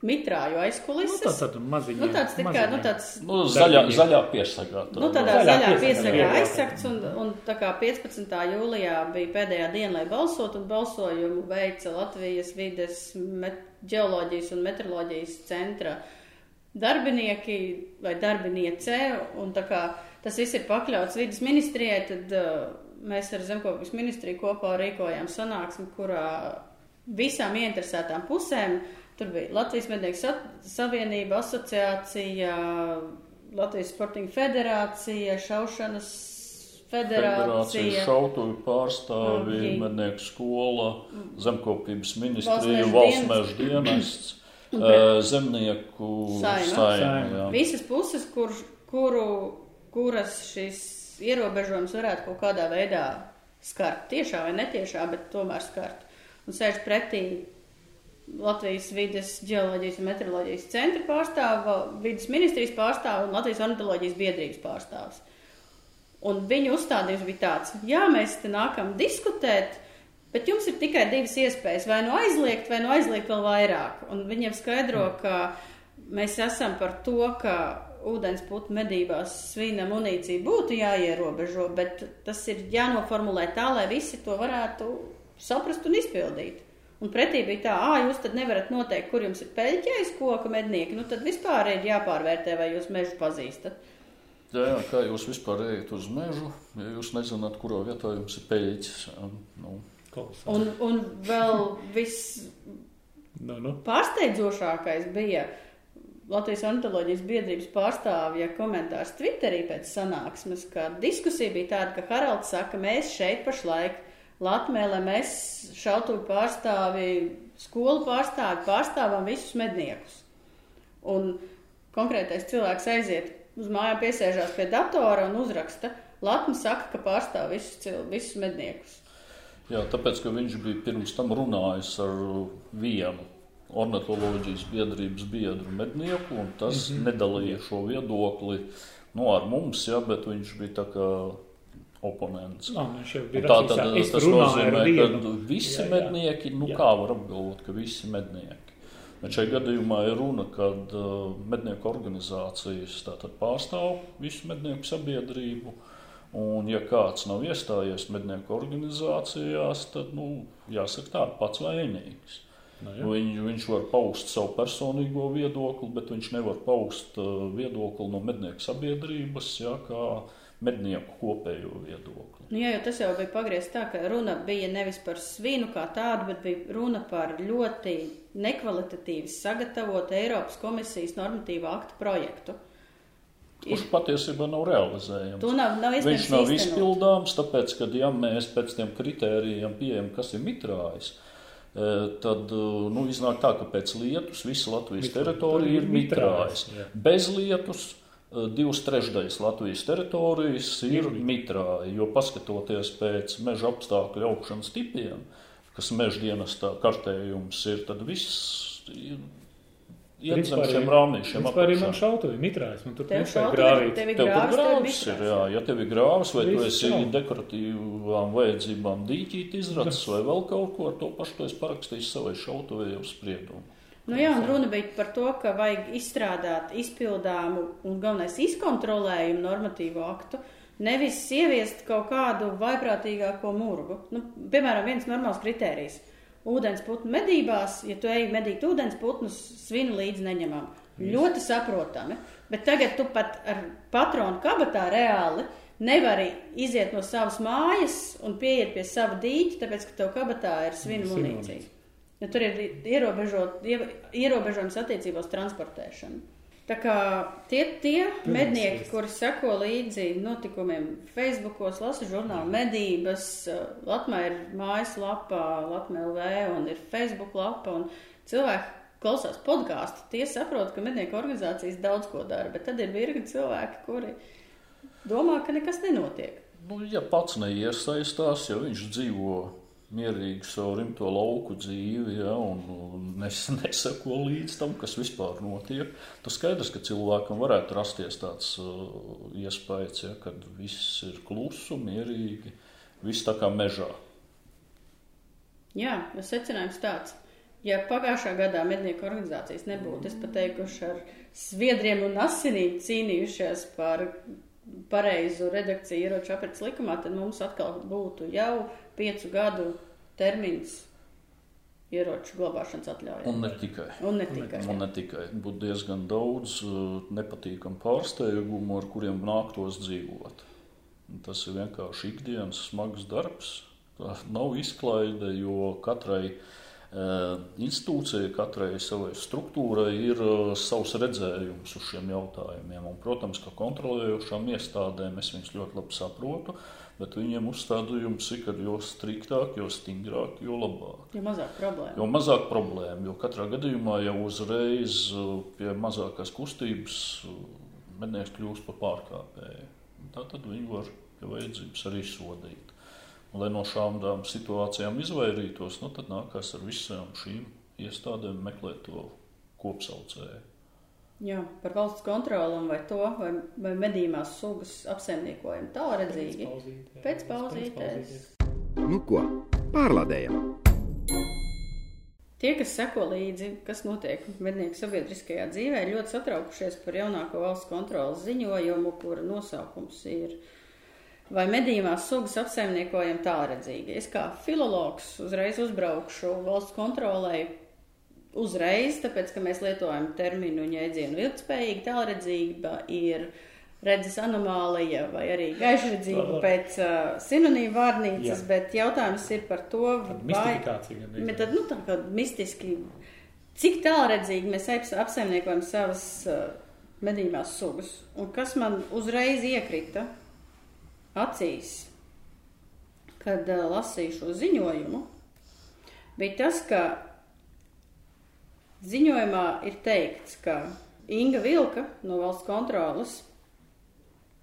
mitrāju aizkulises. Nu, tā tad maziņi. Nu, tāds tā kā, nu, tāds. Nu, zaļā, zaļā piesakā. Nu, tādā Zaļā zaļā jā. aizsakts, un, un tā kā 15. jūlijā bija pēdējā diena, lai balsot, un balsojumu veica Latvijas vides met, ģeoloģijas un meteoroloģijas centra darbinieki vai darbiniece, un tā kā tas viss ir pakļauts vidas ministrijai, tad uh, mēs ar Zemkopības ministriju kopā rīkojām sanāksmi, kurā visām ieinteresētām pusēm Tur bija Latvijas Mednieku sa savienība, asociācija, Latvijas Sportinga federācija, šaušanas Federācija, federācija. šautuvi pārstāvi, Ok. mednieku skola, zemkopības Valsts ministrija, valsts meža dienests, eh, zemnieku jā. Visas puses, kur, kuru, kuras šis ierobežojums varētu kaut kādā veidā skart, tiešā vai netiešā, bet tomēr skart. Un sēž pretī Latvijas vides ģeoloģijas un meteoroloģijas centra pārstāva, vidas ministrijas pārstāva un Latvijas ornitoloģijas biedrības pārstāvs. Un viņu uzstādījums bija tāds, jā, mēs te nākam diskutēt, bet jums ir tikai divas iespējas, vai nu aizliegt, vai nu aizliegt vēl vairāk. Un viņiem skaidro, ka mēs esam par to, ka ūdens putu medībās svina munīcija būtu jāierobežo, bet tas ir jānoformulē tā, lai visi to varētu saprast un izpildīt. Un pretī bija tā, ah, jūs tad nevarat noteikt, kur jums ir peļķējis koka mednieki, nu tad vispār ir jāpārvērtē, vai jūs mežu pazīstat. Jā, jā, kā jūs vispār ejat uz mežu, ja jūs nezināt, kurā vietā jums ir peļķis? Nu. Un, un vēl viss Nu, nu. Pārsteidzošākais bija Latvijas ornitoloģijas biedrības pārstāvja komentārs Twitterī pēc sanāksmes, ka diskusija bija tāda, ka Haralds saka, mēs šeit pašlaik Latmēlē mēs šautuvi pārstāvi, skolu pārstāvi, pārstāvam visus medniekus. Un konkrētais cilvēks aiziet uz mājām, piesēžās pie datora un uzraksta. Latma saka, ka pārstāv visus, cil- visus medniekus. jā, tāpēc, ka viņš bija pirms tam runājis ar vienu ornitoloģijas biedrības biedru mednieku, un tas mm -hmm. nedalīja šo viedokli nu, ar mums, jā, bet viņš bija tā kā oponents. Nā, nu, Tā tad tas nozīmē, ka visi Jā, jā. mednieki, nu Jā. kā var apgalvot, ka visi mednieki. Bet šajā gadījumā ir runa, kad uh, mednieku organizācijas pārstāv visu mednieku sabiedrību. Un, ja kāds nav iestājies mednieku organizācijās, tad, nu, jāsaka tā, pats vainīgs. Nu, jā. Viņš, viņš var paust savu personīgo viedokli, bet viņš nevar paust uh, viedokli no mednieku sabiedrības, jā, kā mednieku kopējo viedokli. Nu, jā, jo tas jau bija pagriezts tā, ka runa bija nevis par svinu kā tādu, bet bija runa par ļoti nekvalitatīvi sagatavotu Eiropas komisijas normatīvu aktu projektu. Kurš patiesībā nav realizējams. To nav, nav Viņš nav īstenot. izpildāms, tāpēc, ka ja mēs pēc tiem kritērijiem pieejam, kas ir mitrājs, eh, tad eh, nu, iznāk tā, ka pēc lietus visa Latvijas Mitr- teritorija ir mitrājs. Bez lietus divas trešdaļas Latvijas teritorijas ir Ir mitrāji, jo paskatoties pēc meža apstākļu augšanas tipiem, kas meža dienestā kartējums ir, tad viss ir iet zem šiem rāmīšiem. Vispār arī man apakšā. šautuvi mitrājs, man tur nesai šautuvi, grāvīt. tev ir Tev grāvis, tev ir ir, jā, ja tev ir grāvs, vai tu esi nav. dekoratīvām vajadzībām dīķīt izracis vai vēl kaut ko, to pašu tu esi parakstījis savai šautuvē jau spriedumu. Nu, jā, un runa bija par to, ka vajag izstrādāt izpildāmu un galvenais izkontrolējumu normatīvu aktu, nevis ieviest kaut kādu vaiprātīgāko murgu. Nu, piemēram, viens normāls kritērijs. Ūdens putnu medībās, ja tu ej medīt ūdens putnus, svinu līdzi neņemam. Ļoti saprotami. Bet tagad tu pat ar patronu kabatā reāli nevari iziet no savas mājas un pieiet pie sava dīķa, tāpēc, ka tev kabatā ir Svinu munīcija. Ja tur ir ierobežojums attiecībā uz transportēšanu. Tā kā tie, tie mednieki, kuri seko līdzi notikumiem Facebook, lasa žurnālu medības, Latvijā ir mājaslapa, Latvijā LV un ir Facebook lapa, un cilvēki klausās podkāstu, tie saprot, ka mednieku organizācijas daudz ko dara, bet tad ir virkni cilvēki, kuri domā, ka nekas nenotiek. Nu, ja pats neiesaistās, ja viņš dzīvo mierīgi savu rimto lauku dzīvi, ja, un, nes, neseko līdz tam, kas vispār notiek. Tas skaidrs, ka cilvēkam varētu rasties tāds uh, iespējas, ja, kad viss ir klusu, mierīgi, viss tā kā mežā. Jā, secinājums tāds. Ja pagājušā gadā mednieku organizācijas nebūtu, es pateikuši ar sviedriem un asinīm cīnījušies par pareizu redakciju ieroču aprits likumā, tad mums atkal būtu jau piecu gadu termiņš ieroču glabāšanas atļaujai. Un ne tikai. Un ne tikai. Un ne tikai. Būtu diezgan daudz uh, nepatīkamu pārsteigumu, ar kuriem nāktos dzīvot. Tas ir vienkārši ikdienas smags darbs. Tā nav izklaide, jo katrai uh, Eh, institūcija, katrai savai struktūrai ir eh, savs redzējums uz šiem jautājumiem. Un, protams, ka kontrolējošām iestādēm es viņus ļoti labi saprotu, bet viņiem uzstādījums ir, ka jo striktāk, jo stingrāk, jo labāk. Jo mazāk problēmu. Jo mazāk problēmu, jo katrā gadījumā jau uzreiz eh, pie mazākās kustības mednieks kļūst par pārkāpēju. Tā tad viņi var pie vajadzības arī sodīt. Lai no šādām situācijām izvairītos, nu, tad nākās ar visām šīm iestādēm meklēt to kopsaucēju. Jā, par valsts kontroli vai to, vai, vai medījumās sugas apsaimniekojumu tālredzīgi. Pēc pauzītēs. Nu ko, pārlādējam! Tie, kas seko līdzi, kas notiek mednieku sabiedriskajā dzīvē, ir ļoti satraukušies par jaunāko valsts kontrolas ziņojumu, kura nosaukums ir vai medījumās sugas apsaimniekojam tālredzīgi. Es kā filologs uzreiz uzbraukšu valsts kontrolē uzreiz, tāpēc, ka mēs lietojam terminu un jēdzienu ilgspējīgi, tālredzība ir redzes anomālija vai arī gaišredzība pēc uh, sinonīmu vārnīcas, Jā. bet jautājums ir par to, vai... Bet tad, nu, tā kā mistiski, cik tālredzīgi mēs apsaimniekojam savas uh, medījumās sugas. Un kas man uzreiz iekrita, acīs, kad uh, lasīju šo ziņojumu, bija tas, ka ziņojumā ir teikts, ka Inga Vilka no valsts kontrolas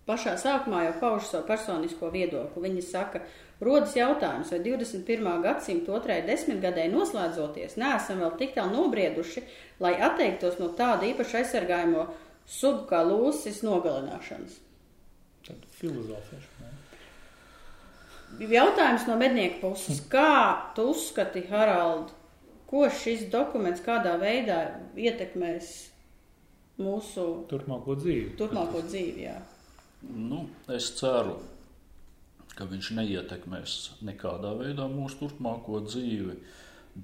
pašā sākumā jau pauž savu personisko viedokli. Viņa saka, rodas jautājums, vai 21. gadsimta otrajai desmitgadē noslēdzoties, neesam vēl tik tālu nobrieduši, lai atteiktos no tāda īpaši aizsargājamo sugu kā lūsis nogalināšanas. Tad filozofēšana. Jautājums no mednieka puses. Kā tu uzskati, Harald, ko šis dokuments kādā veidā ietekmēs mūsu turpmāko dzīvi? Turpmāko dzīvi, jā. Nu, es ceru, ka viņš neietekmēs nekādā veidā mūsu turpmāko dzīvi,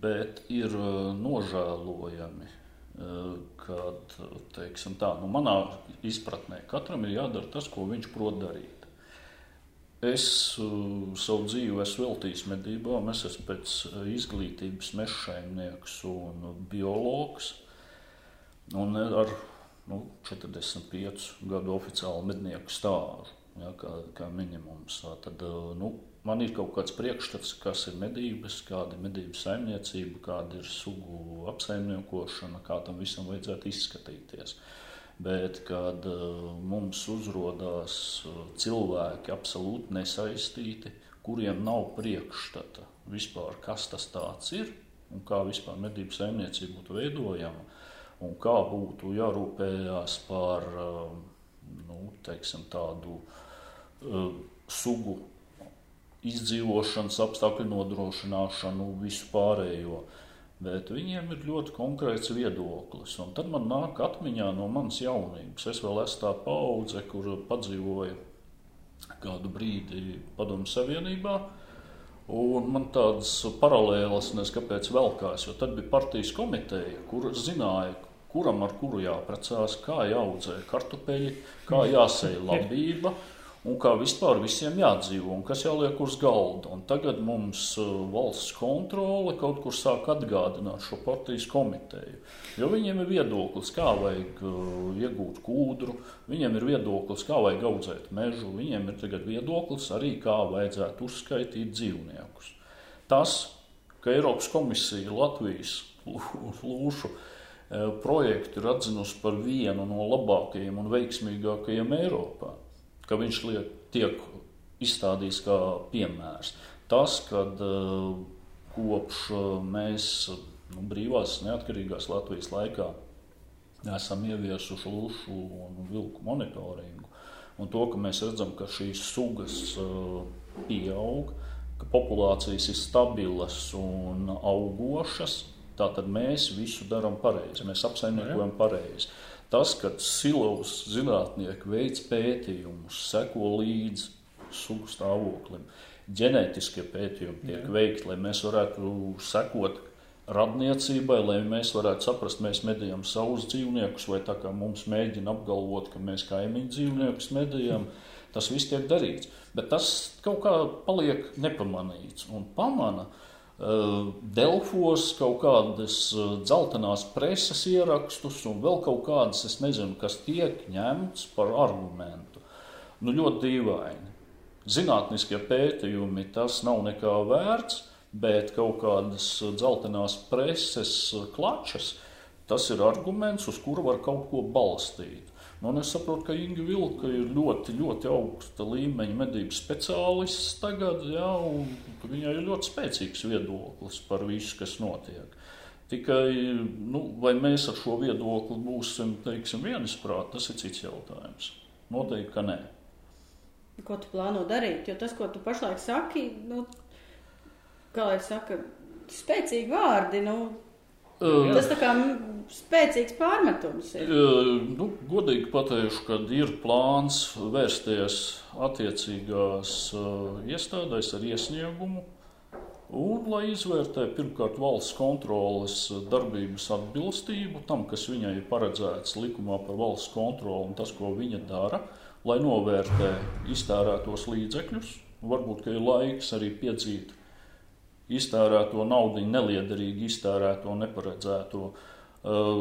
bet ir uh, nožēlojami, uh, kad, teiksim tā, nu, manā izpratnē katram ir jādara tas, ko viņš prot darīt. Es uh, savu dzīvi esmu veltījis medībām. Es esmu pēc uh, izglītības mežsaimnieks un biologs. Un ar nu, 45 gadu oficiālu mednieku stāžu, ja, kā, kā minimums. Tad, uh, nu, man ir kaut kāds priekšstats, kas ir medības, kāda ir medību saimniecība, kāda ir sugu apsaimniekošana, kā tam visam vajadzētu izskatīties. Uh, bet kad uh, mums uzrādās uh, cilvēki absolūti nesaistīti, kuriem nav priekšstata vispār, kas tas ir un kā vispār medību saimniecība būtu veidojama un kā būtu jārūpējās par uh, nu, teiksim, tādu uh, sugu izdzīvošanas apstākļu nodrošināšanu, visu pārējo. Uh, bet viņiem ir ļoti konkrēts viedoklis. Un tad man nāk atmiņā no manas jaunības. Es vēl esmu tā paudze, kur padzīvoja kādu brīdi Padomu Savienībā. Un man tādas paralēlas, nezinu, kāpēc velkās, jo tad bija partijas komiteja, kur zināja, kuram ar kuru jāprecās, kā jāaudzē kartupeļi, kā jāsēja labība un kā vispār visiem jādzīvo un kas jāliek uz galda. Un tagad mums uh, valsts kontrole kaut kur sāk atgādināt šo partijas komiteju. Jo viņiem ir viedoklis, kā vajag uh, iegūt kūdru, viņiem ir viedoklis, kā vajag audzēt mežu, viņiem ir tagad viedoklis arī, kā vajadzētu uzskaitīt dzīvniekus. Tas, ka Eiropas komisija Latvijas lūšu uh, projektu ir atzinusi par vienu no labākajiem un veiksmīgākajiem Eiropā ka viņš liek, tiek izstādīts kā piemērs. Tas, kad uh, kopš mēs nu, brīvās, neatkarīgās Latvijas laikā esam ieviesuši lušu un vilku monitoringu. Un to, ka mēs redzam, ka šīs sugas pieaug, ka populācijas ir stabilas un augošas, tātad mēs visu darām pareizi, mēs apsaimniekojam pareizi. Tas, ka silovas zinātnieki veids pētījumus, seko līdzi sugu stāvoklim, ģenētiskie pētījumi tiek veikti, lai mēs varētu sekot radniecībai, lai mēs varētu saprast, mēs medījam savus dzīvniekus, vai tā kā mums mēģina apgalvot, ka mēs kaimiņu dzīvniekus medījam. Tas viss tiek darīts, bet tas kaut kā paliek nepamanīts un pamana. Uh, Delfos kaut kādas uh, dzeltenās preses ierakstus un vēl kaut kādas, es nezinu, kas tiek ņemts par argumentu. Nu, ļoti dīvaini. Zinātniskie pētījumi tas nav nekā vērts, bet kaut kādas dzeltenās preses klačas, tas ir arguments, uz kuru var kaut ko balstīt. Nu, es saprotu, ka Inga Vilka ir ļoti, ļoti augsta līmeņa medību speciālists tagad, jā, un viņai ir ļoti spēcīgs viedoklis par visu, kas notiek. Tikai, nu, vai mēs ar šo viedokli būsim, teiksim, vienisprāt, tas ir cits jautājums. Noteikti, ka nē. Ko tu plāno darīt? Jo tas, ko tu pašlaik saki, nu, kā lai saka, spēcīgi vārdi. Nu, Uh, tas tā kā spēcīgs pārmetums ir. Uh, nu, godīgi pateikšu, ka ir plāns vērsties attiecīgās uh, iestādēs ar iesniegumu. Un, lai izvērtē pirmkārt valsts kontroles darbības atbilstību tam, kas viņai ir paredzēts likumā par valsts kontroli un tas, ko viņa dara, lai novērtē iztērētos līdzekļus. Varbūt, ir laiks arī piedzīt iztērēto naudu, neliederīgi iztērēto, neparedzēto uh,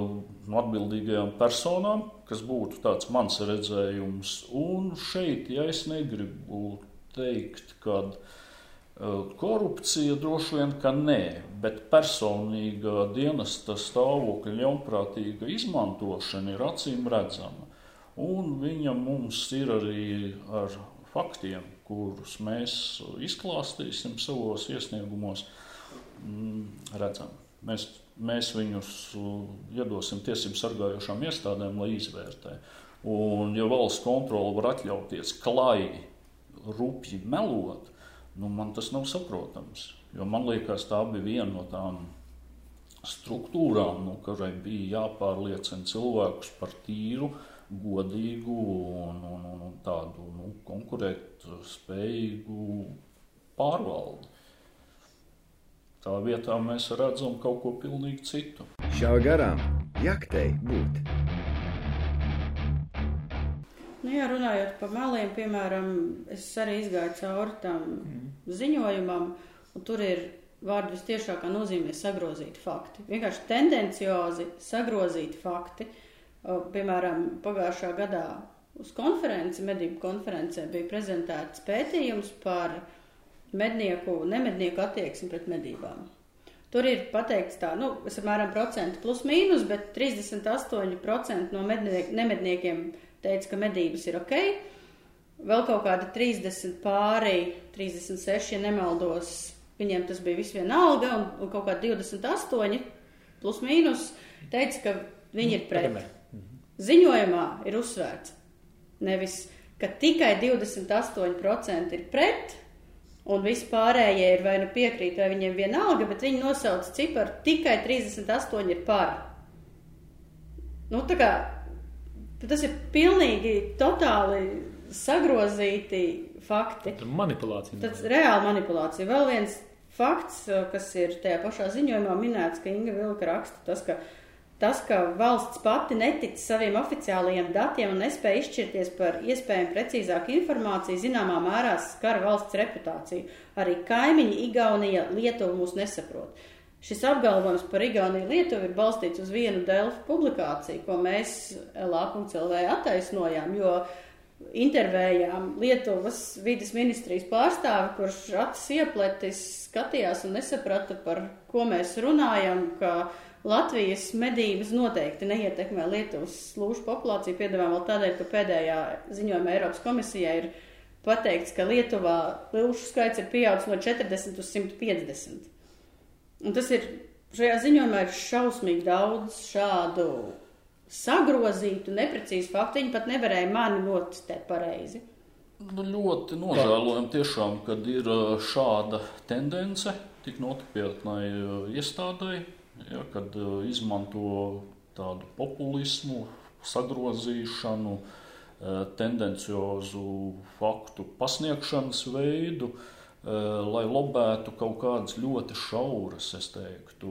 atbildīgajām personām, kas būtu tāds mans redzējums. Un šeit, ja es negribu teikt, ka uh, korupcija droši vien ka nē, bet personīga dienesta stāvokļa ļaunprātīga izmantošana ir acīm redzama. Un viņa mums ir arī ar faktiem kurus mēs izklāstīsim savos iesniegumos, mm, redzam. Mēs, mēs viņus iedosim tiesību sargājošām iestādēm, lai izvērtē. Un, ja valsts kontrole var atļauties klāji, rupji melot, nu, man tas nav saprotams. Jo man liekas, tā bija viena no tām struktūrām, nu, kurai bija jāpārliecina cilvēkus par tīru, godīgu un, un, un, tādu nu, konkurēt spējīgu pārvaldi. Tā vietā mēs redzam kaut ko pilnīgi citu. Šā garām jaktei būt. Nu, jā, runājot par meliem, piemēram, es arī izgāju cauri tam mm. ziņojumam, un tur ir vārdu vistiešākā nozīmē sagrozīti fakti. Vienkārši tendenciozi sagrozīti fakti. Piemēram, pagājušā gadā uz konferenci, medību konferencē, bija prezentēts pētījums par mednieku, nemednieku attieksmi pret medībām. Tur ir pateikts tā, nu, es apmēram procentu plus mīnus, bet 38% no medniek, nemedniekiem teica, ka medības ir ok. Vēl kaut kāda 30 pāri, 36, ja nemaldos, viņiem tas bija visvienalga, un, un kaut kāda 28 plus mīnus teica, ka viņi ir pret. Ziņojumā ir uzsvērts nevis, ka tikai 28% ir pret, un vispārējie ir vai nu piekrīt, vai viņiem vienalga, bet viņi nosauc ciparu tikai 38 ir par. Nu, tā kā tas ir pilnīgi totāli sagrozīti fakti. Tā manipulācija. Tas ir reāla manipulācija. Vēl viens fakts, kas ir tajā pašā ziņojumā minēts, ka Inga Vilka raksta tas, ka Tas, ka valsts pati netic saviem oficiālajiem datiem un nespēja izšķirties par iespējami precīzāku informāciju, zināmā mērā skar valsts reputāciju. Arī kaimiņi Igaunija Lietuva mūs nesaprot. Šis apgalvojums par Igauniju Lietuvu ir balstīts uz vienu Delfu publikāciju, ko mēs LA.CLV attaisnojām, jo intervējām Lietuvas vidas ministrijas pārstāvi, kurš acis iepletis skatījās un nesaprata, par ko mēs runājam, ka Latvijas medības noteikti neietekmē Lietuvas lūšu populāciju. Piedāvājam vēl tādēļ, ka pēdējā ziņojumā Eiropas komisijai ir pateikts, ka Lietuvā lūšu skaits ir pieaudzis no 40 uz 150. Un tas ir šajā ziņojumā ir šausmīgi daudz šādu sagrozītu, neprecīzu faktu. Viņi pat nevarēja mani notestēt pareizi. Nu, ļoti nožēlojam tiešām, kad ir šāda tendence tik nopietnai uh, iestādai, ja, kad uh, izmanto tādu populismu, sagrozīšanu, tendenciozu faktu pasniegšanas veidu, lai lobētu kaut kādas ļoti šauras, es teiktu,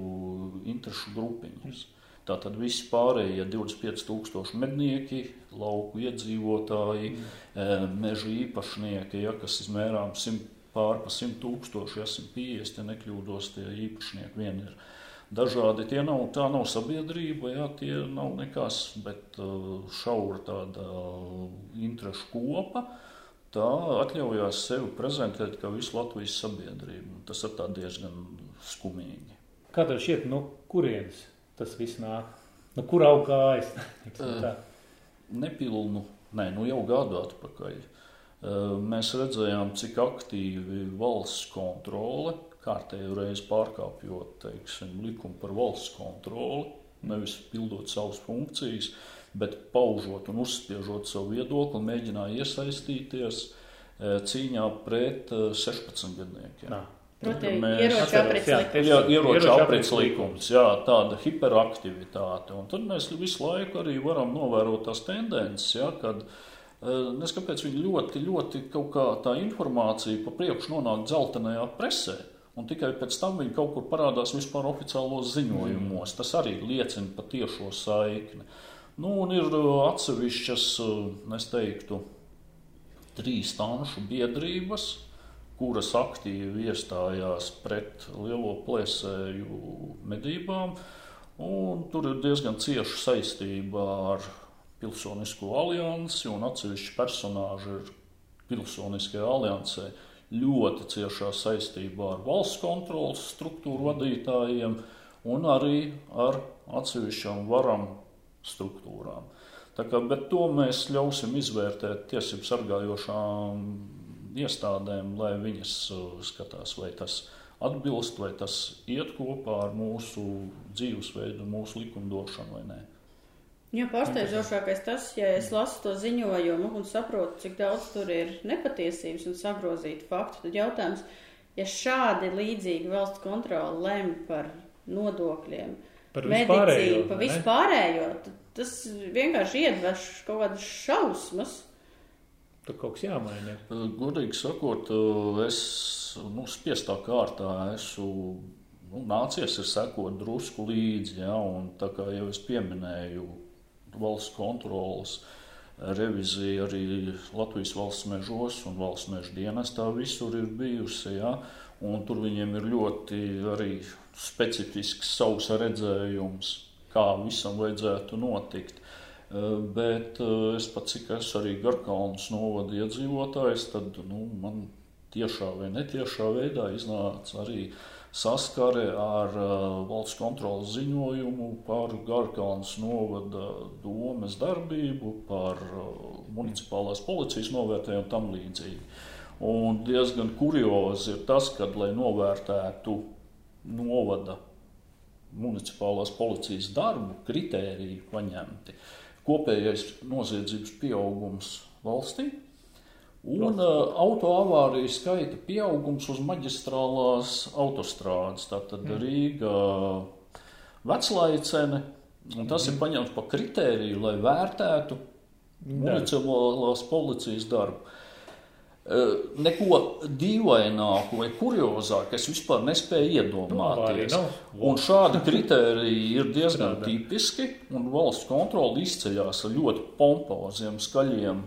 interešu grupiņas. Tātad visi pārējie 25,000 mednieki, lauku iedzīvotāji, meža īpašnieki, ja, kas izmērām simt, pār pa 100 tūkstoši, ja 150, ja nekļūdos, tie īpašnieki vien ir dažādi. Tie nav, tā nav sabiedrība, ja, tie nav nekas, bet šaura tāda interešu kopa. Tā atļaujās sevi prezentēt kā visu Latvijas sabiedrību. Tas ir diezgan skumīgi. Kā tev šķiet, no kurienes tas viss nāk? Nu, kur aug kājas? Nepilnu, nē, nu jau gadu atpakaļ. Mēs redzējām, cik aktīvi valsts kontrole, kārtējo reizi pārkāpjot teiksim, likumu par valsts kontroli, nevis pildot savas funkcijas, bet paužot un uzspiežot savu viedokli, mēģināja iesaistīties cīņā pret 16 gadniekiem. Nā. Ieroču aprits likums. Jā, tāda hiperaktivitāte. Un tad mēs visu laiku arī varam novērot tās tendences, jā, kad eh, nes kāpēc viņi ļoti, ļoti kaut kā tā informācija pa priekšu nonāk dzeltenajā presē. Un tikai pēc tam viņi kaut kur parādās vispār oficiālos ziņojumos. Tas arī liecina par tiešo saikni. Nu, un ir eh, atsevišķas, eh, es teiktu, trīs tanšu biedrības, kuras aktīvi iestājās pret lielo plēsēju medībām. Tur ir diezgan cieša saistība ar Pilsonisko aliansi, un atsevišķi personāži ir Pilsoniskajā aliansē ļoti ciešā saistībā ar valsts kontrolas struktūru vadītājiem un arī ar atsevišķām varam struktūrām. Tā kā, bet to mēs ļausim izvērtēt tiesību sargājošām iestādēm, lai viņas uh, skatās, vai tas atbilst, vai tas iet kopā ar mūsu dzīvesveidu, mūsu likumdošanu vai nē. Jā, pārsteidzošākais tas, ja es lasu to ziņojumu un saprotu, cik daudz tur ir nepatiesības un sagrozītu faktu, tad jautājums, ja šādi līdzīgi valsts kontroli lem par nodokļiem, par medicīnu, par vispārējo, tad tas vienkārši iedveš kaut kādas šausmas. Tur kaut kas jāmaina. Godīgi sakot, es nu, spiestā kārtā esmu nu, nācies ir sekot drusku līdzi. Ja, un, tā kā jau es pieminēju, valsts kontrolas revizija arī Latvijas valsts mežos un valsts meža dienestā visur ir bijusi. Ja, tur viņiem ir ļoti arī specifisks savs redzējums, kā visam vajadzētu notikt. Eh, bet eh, es pats, cik esmu arī Garkalnas novada iedzīvotājs, tad nu, man tiešā vai netiešā veidā iznāca arī saskare ar uh, valsts kontrolas ziņojumu par Garkalnas novada domes darbību, par uh, municipālās policijas novērtējumu un tam līdzīgi. Un diezgan kuriozi ir tas, ka, lai novērtētu novada municipālās policijas darbu, kritēriju paņemti, kopējais noziedzības pieaugums valstī un uh, autoavāriju skaita pieaugums uz maģistrālās autostrādes. Tātad mm. Rīga veclaicene, un tas mm. ir paņemts par kritēriju, lai vērtētu municipālās policijas darbu. Eh, neko dīvaināku vai kuriozāku es vispār nespēju iedomāties. No, un šādi kriteriji ir diezgan tipiski, un valsts kontrole izceļas ar ļoti pompoziem, skaļiem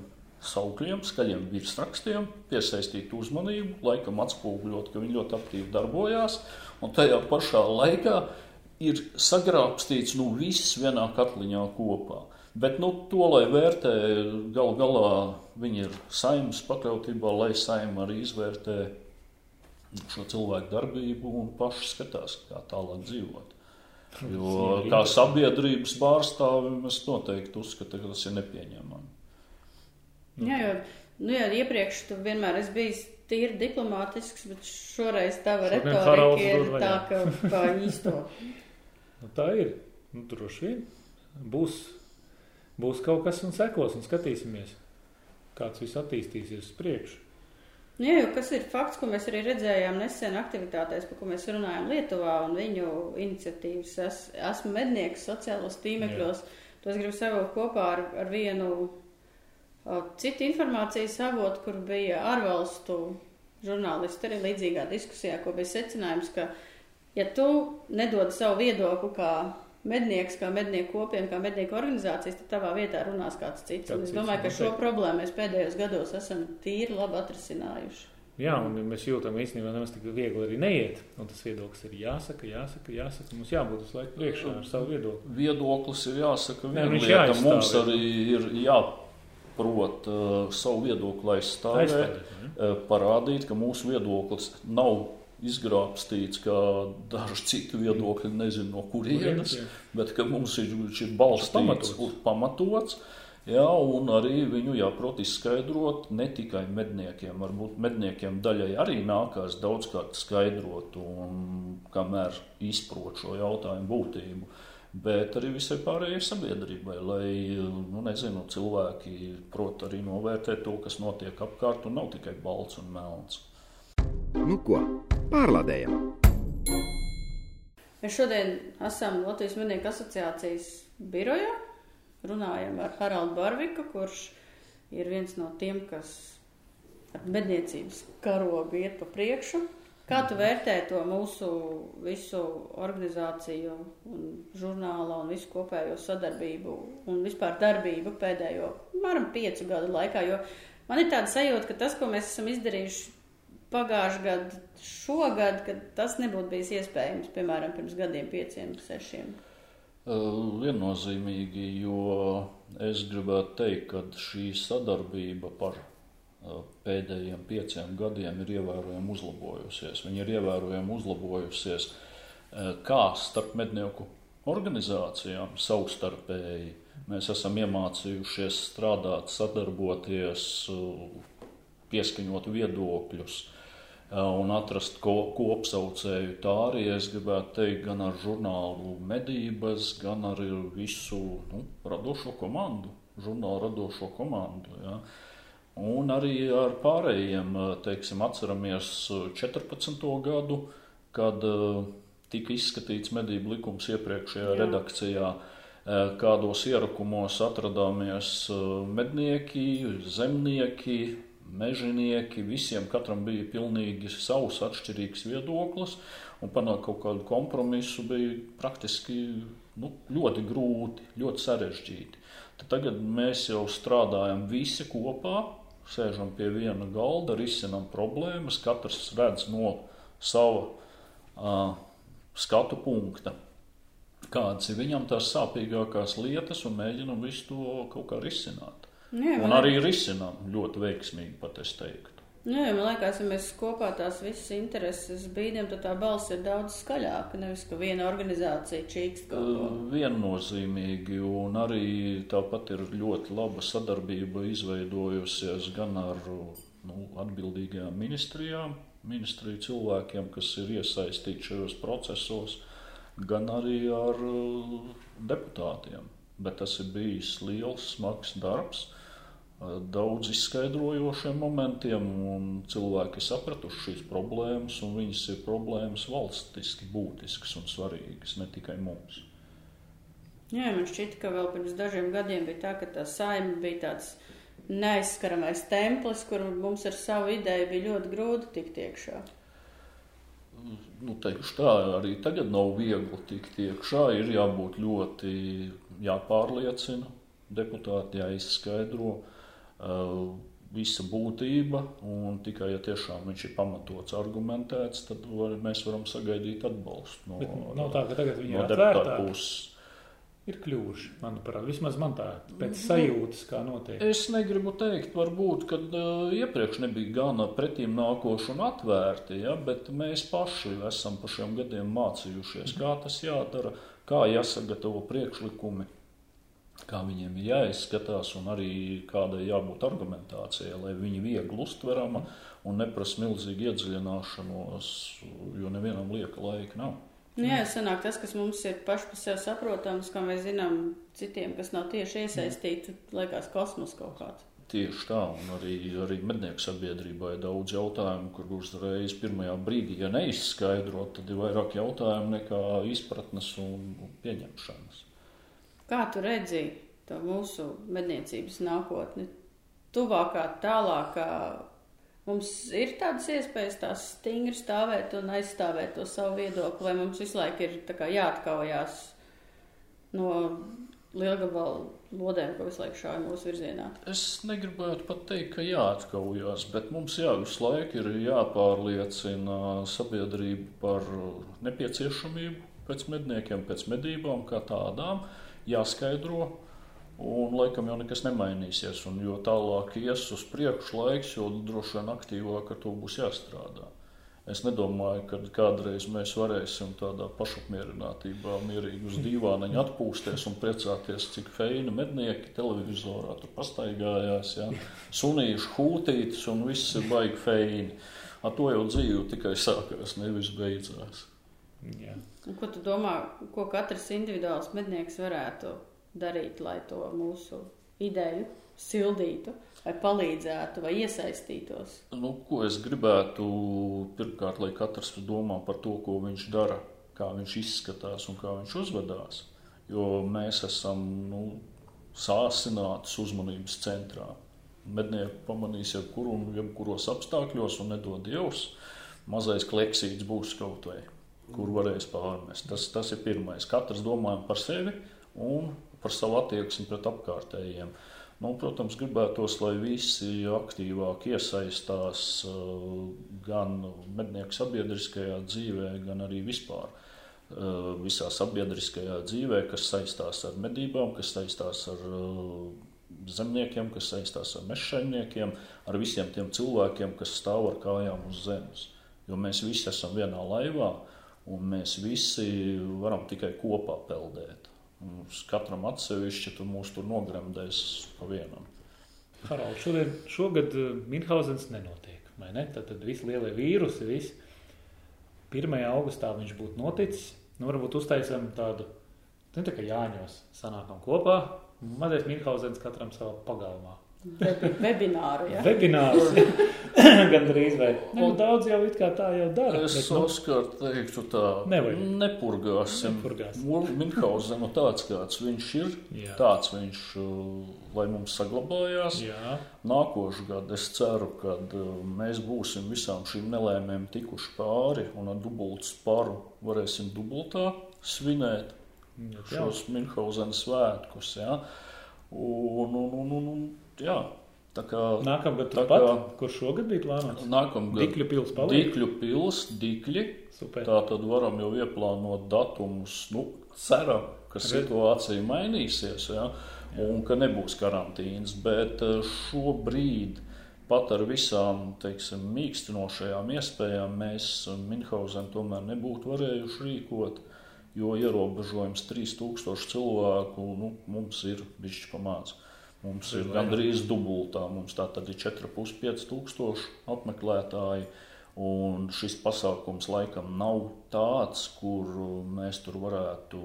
saukļiem, skaļiem virsrakstiem, piesaistīt uzmanību, laikam atspoguļot, ka viņi ļoti aktīvi darbojās, un tajā pašā laikā ir sagrābstīts nu, viss vienā katliņā kopā. Bet nu, to, lai vērtē, gal galā viņi ir saimnes pakļautībā, lai saima arī izvērtē šo cilvēku darbību un paši skatās, kā tālāk dzīvot. Jo kā sabiedrības pārstāvim es noteikti uzskatu, ka tas ir nepieņemami. Jā, jo nu, jā, iepriekš tu vienmēr esi bijis tīri diplomātisks, bet šoreiz tava retorika ir tā, ka pa īsto. Nu, tā ir. Nu, droši vien būs, būs kaut kas un sekos un skatīsimies, kāds viss attīstīsies uz priekšu. Nu, Jā, jo kas ir fakts, ko mēs arī redzējām nesen aktivitātēs, par ko mēs runājām Lietuvā un viņu iniciatīvas. Es, esmu mednieks sociālos tīmekļos. To es gribu savilkt kopā ar, ar vienu o, citu informācijas avotu, kur bija ārvalstu žurnālisti arī līdzīgā diskusijā, ko bija secinājums, ka ja tu nedod savu viedokli kā mednieks, kā mednieku kopiena, kā mednieku organizācijas, tad tavā vietā runās kāds cits. Kāds es domāju, ka šo problēmu mēs pēdējos gados esam tīri labi atrisinājuši. Jā, un mēs jūtam īstenībā nemaz tik viegli arī neiet. Un tas viedoklis ir jāsaka, jāsaka, jāsaka. Mums jābūt uz laiku priekšā ar savu viedokli. Viedoklis ir jāsaka, jāaizstāv, Mums arī ir jāprot uh, savu viedokli aizstāvēt, ne? uh, parādīt, ka mūsu viedoklis nav izgrābstīts, kā daži citu viedokļi, nezinu no kurienes, bet ka mums ir, ir balstīts, Pamatots. uz- pamatots. Jā, un arī viņu jāprot izskaidrot ne tikai medniekiem. Varbūt medniekiem daļai arī nākās daudzkārt skaidrot, un kamēr izprot šo jautājumu būtību. Bet arī visai pārējai sabiedrībai, lai nu, nezinu, cilvēki prot arī novērtēt to, kas notiek apkārt, un nav tikai balts un melns. Nu ko, pārlādējam! Mēs šodien esam Latvijas Mednieku asociācijas birojā. Runājam ar Haraldu Barviku, kurš ir viens no tiem, kas ar medniecības karogu iet pa priekšu. Kā tu vērtē to mūsu visu organizāciju, un žurnāla un visu kopējo sadarbību un vispār darbību pēdējo, apmēram piecu gadu laikā? Jo man ir tāda sajūta, ka tas, ko mēs esam izdarījuši pagājušajā gadā, šogad, kad tas nebūtu bijis iespējams, piemēram, pirms gadiem, pieciem, sešiem. Viennozīmīgi, jo es gribētu teikt, ka šī sadarbība par pēdējiem pieciem gadiem ir ievērojami uzlabojusies. Viņa ir ievērojami uzlabojusies uh, kā starp mednieku organizācijām savstarpēji. Mēs esam iemācījušies strādāt, sadarboties, uh, pieskaņot viedokļus uh, un atrast ko, kopsaucēju. Tā arī es gribētu teikt gan ar žurnālu medības, gan arī visu nu, radošo komandu, žurnālu radošo komandu. Ja. Un arī ar pārējiem, uh, teiksim, atceramies uh, 14. gadu, kad uh, tika izskatīts medību likums iepriekšējā Jā. redakcijā, kādos ierakumos atradāmies mednieki, zemnieki, mežonieki. Visiem katram bija pilnīgi savs atšķirīgs viedoklis, un panākt kaut kādu kompromisu bija praktiski nu, ļoti grūti, ļoti sarežģīti. Tad tagad mēs jau strādājam visi kopā, sēžam pie viena galda, risinām problēmas, katrs redz no sava uh, skatu punkta. Kādas ir viņam tās sāpīgākās lietas, un mēģinam visu to kaut kā risināt. Jā, Un arī risinām ļoti veiksmīgi, pat es teiktu. Jā, man liekas, ja mēs kopā tās visas intereses bīdam, tad tā balss ir daudz skaļāka. Nevis, ka viena organizācija čīkst kaut ko. Viennozīmīgi, un arī tāpat ir ļoti laba sadarbība izveidojusies gan ar nu, atbildīgajām ministrijām, ministriju cilvēkiem, kas ir iesaistīti šajos procesos, gan arī ar uh, deputātiem. Bet tas ir bijis liels, smags darbs, ar daudz izskaidrojošiem momentiem, un cilvēki ir sapratuši šīs problēmas, un viņas ir problēmas valstiski būtiskas un svarīgas, ne tikai mums. Jā, man šķita, ka vēl pirms dažiem gadiem bija tā, ka tā saima bija tāds neaizskaramais templis, kur mums ar savu ideju bija ļoti grūti tikt iekšā. nu, teikšu tā, arī tagad nav viegli tikt iekšā. Ir jābūt ļoti jāpārliecina deputāti, jāizskaidro visa būtība. Un tikai ja tiešām viņš ir pamatots, argumentēts, tad var, mēs varam sagaidīt atbalstu no, Bet nav tā, ka tagad viņi no ir atvērtāki. puses. Ir kļuvuši, manuprāt, vismaz man tā, pēc sajūtas, kā notiek. Es negribu teikt, varbūt, ka uh, iepriekš nebija gana pretīm nākoši un atvērti, ja, bet mēs paši esam pa šiem gadiem mācījušies, kā tas jādara, kā jāsagatavo priekšlikumi. Kā viņiem ir jāizskatās, un arī kādai jābūt argumentācijai, lai viņi viegli uztverama un neprasa milzīgu iedziļināšanos, jo nevienam lieka laika nav. Nu, jā, sanāk tas, kas mums ir paši par sevi saprotams, kā mēs zinām citiem, kas nav tieši iesaistīti, liekas kosmos kaut kāds. Tieši tā, un arī, arī mednieku sabiedrībā ir daudz jautājumu, kur uzreiz pirmajā brīdī, ja neizskaidrot, tad ir vairāk jautājumu nekā izpratnes un pieņemšanas. Kā tu redzi to mūsu medniecības nākotni? Tuvākā, tālākā Mums ir tādas iespējas tās stingri stāvēt un aizstāvēt to savu viedokli, vai mums visu laiku ir kā, jāatkaujās no lielgabalu lodēm, ko visu laiku šāva mūsu virzienā? Es negribētu pat teikt, ka jāatkaujās, bet mums jā, visu laiku ir jāpārliecina sabiedrība par nepieciešamību pēc medniekiem, pēc medībām kā tādām, jāskaidro Un laikam jau nekas nemainīsies. Un jo tālāk ies uz priekšu laiks, jo droši vien aktīvāk ar to būs jāstrādā. Es nedomāju, ka kādreiz mēs varēsim tādā pašapmierinātībā, mierīgi uz dīvāniņa atpūsties un priecāties, cik feini mednieki televizorā tur pastaigājās. Ja? Sunījuši hūtītis un viss ir baigi feini. Ar to jau dzīve tikai sākās, nevis beidzās. Jā. Un ko tu domā, ko katrs individuāls mednieks varētu darīt, lai to mūsu ideju sildītu, vai palīdzētu, vai iesaistītos? Nu, ko es gribētu? Pirmkārt, lai katrs domā par to, ko viņš dara, kā viņš izskatās un kā viņš uzvedās. Jo mēs esam nu, sāsināts uzmanības centrā. Mednieki pamanīs jebkuru un jebkuros apstākļos, un nedod Dievs, mazais kleksīts būs kaut vai, kur varēs pārmest. Tas, tas ir pirmais. Katrs domājam par sevi un par savu attieksmi pret apkārtējiem. Nu, protams, gribētos, lai visi aktīvāk iesaistās uh, gan mednieku sabiedriskajā dzīvē, gan arī vispār uh, visā sabiedriskajā dzīvē, kas saistās ar medībām, kas saistās ar uh, zemniekiem, kas saistās ar mežsaimniekiem, ar visiem tiem cilvēkiem, kas stāv ar kājām uz zemes. Jo mēs visi esam vienā laivā, un mēs visi varam tikai kopā peldēt. Mums katram atsevišķi tu mūs tur nogremdēs pa vienam. Harald, šodien, šogad uh, Minhausens nenotiek, vai ne? Tad, tad visi lielie vīrusi, visi 1. augustā viņš būtu noticis. Nu, varbūt uztaisam tādu, nu, tā kā Jāņos sanākam kopā, mazais Minhausens katram savā pagalmā. Webināru. Ja? Webinārs. Gan drīz vai nu, daudz jau tā jau dara. Es bet, nu, Oskar teiktu tā, nevajag. nepurgāsim. nepurgāsim. Minhausenu tāds, kāds viņš ir, Jā. tāds viņš, uh, lai mums saglabājās. Jā. Nākošu gadu es ceru, ka uh, mēs būsim visām šīm nelēmēm tikuši pāri un ar dubultu sparu varēsim dubultā svinēt Jā. šos Minhausenu svētkus. Ja? Un, un, un, un, un jā. Kā, Nākamgad turpat, kā, kur šogad bija plānots? Nākamgad Dikļu pils paliek. Dikļu pils, Dikļi. Super. Tā tad varam jau ieplānot datumus. Nu, ceram, ka situācija mainīsies ja, un ka nebūs karantīnas. Bet eh, šobrīd pat ar visām teiksim, mīkstinošajām iespējām mēs Minhausen tomēr nebūtu varējuši rīkot, jo ierobežojums 3000 cilvēku nu, mums ir bijis pamācīts. Mums ir gandrīz dubultā. Mums tā tad ir 4,5 tūkstoši apmeklētāji. Un šis pasākums laikam nav tāds, kur mēs tur varētu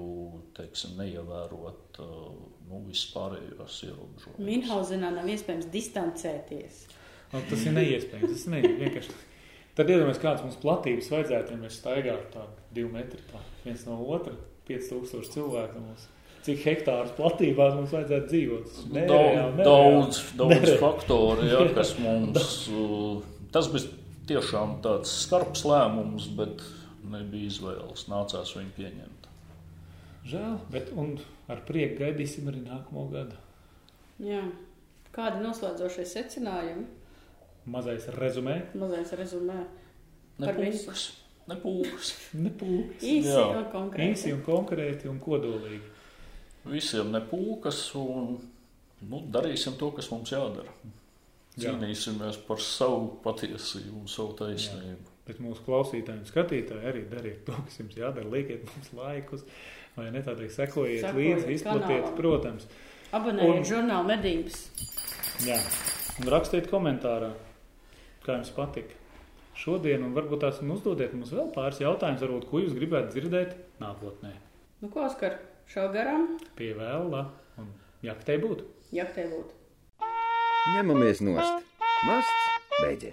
teiksim, neievērot uh, nu, vispārējos ierobežojumus. Minhausenā nav iespējams distancēties. Nu, tas ir neiespējams. Tas ir vienkārši. Tad iedomājieties, kādas mums platības vajadzētu, ja mēs staigātu tādu divu metru tā, viens no otra, 5000 cilvēku. Mums cik hektārus platībās mums vajadzētu dzīvot. Daudz, nē, daudz, daudz faktoru, ja, kas mums. Tas bija tiešām tāds skarbs lēmums, bet nebija izvēles. Nācās viņu pieņemt. Žēl, bet ar prieku gaidīsim arī nākamo gadu. Jā. Kādi noslēdzošie secinājumi? Mazais rezumē. Mazais rezumē. Nepūks. Nepūks. Nepūks. Īsi Jā. un konkrēti. Īsi un konkrēti un kodolīgi visiem nepūkas un nu, darīsim to, kas mums jādara. Cīnīsimies Jā. par savu patiesību un savu taisnību. Jā. Bet mūsu klausītāji un skatītāji arī dariet to, kas jums jādara. Liekiet mums laikus, vai ne tādai sekojiet Sekojiet līdzi, izplatiet, kanālam. protams. Abonējiet Un- žurnālu medības. Jā, un rakstiet komentārā, kā jums patika šodien, un varbūt tās un uzdodiet mums vēl pāris jautājumus, varbūt, ko jūs gribētu dzirdēt nākotnē. Nu, ko, Oskar, šau garām, Pie vēla, un jaktei būtu. jak tev būtu. Ņemamies nost. Masts beidzies.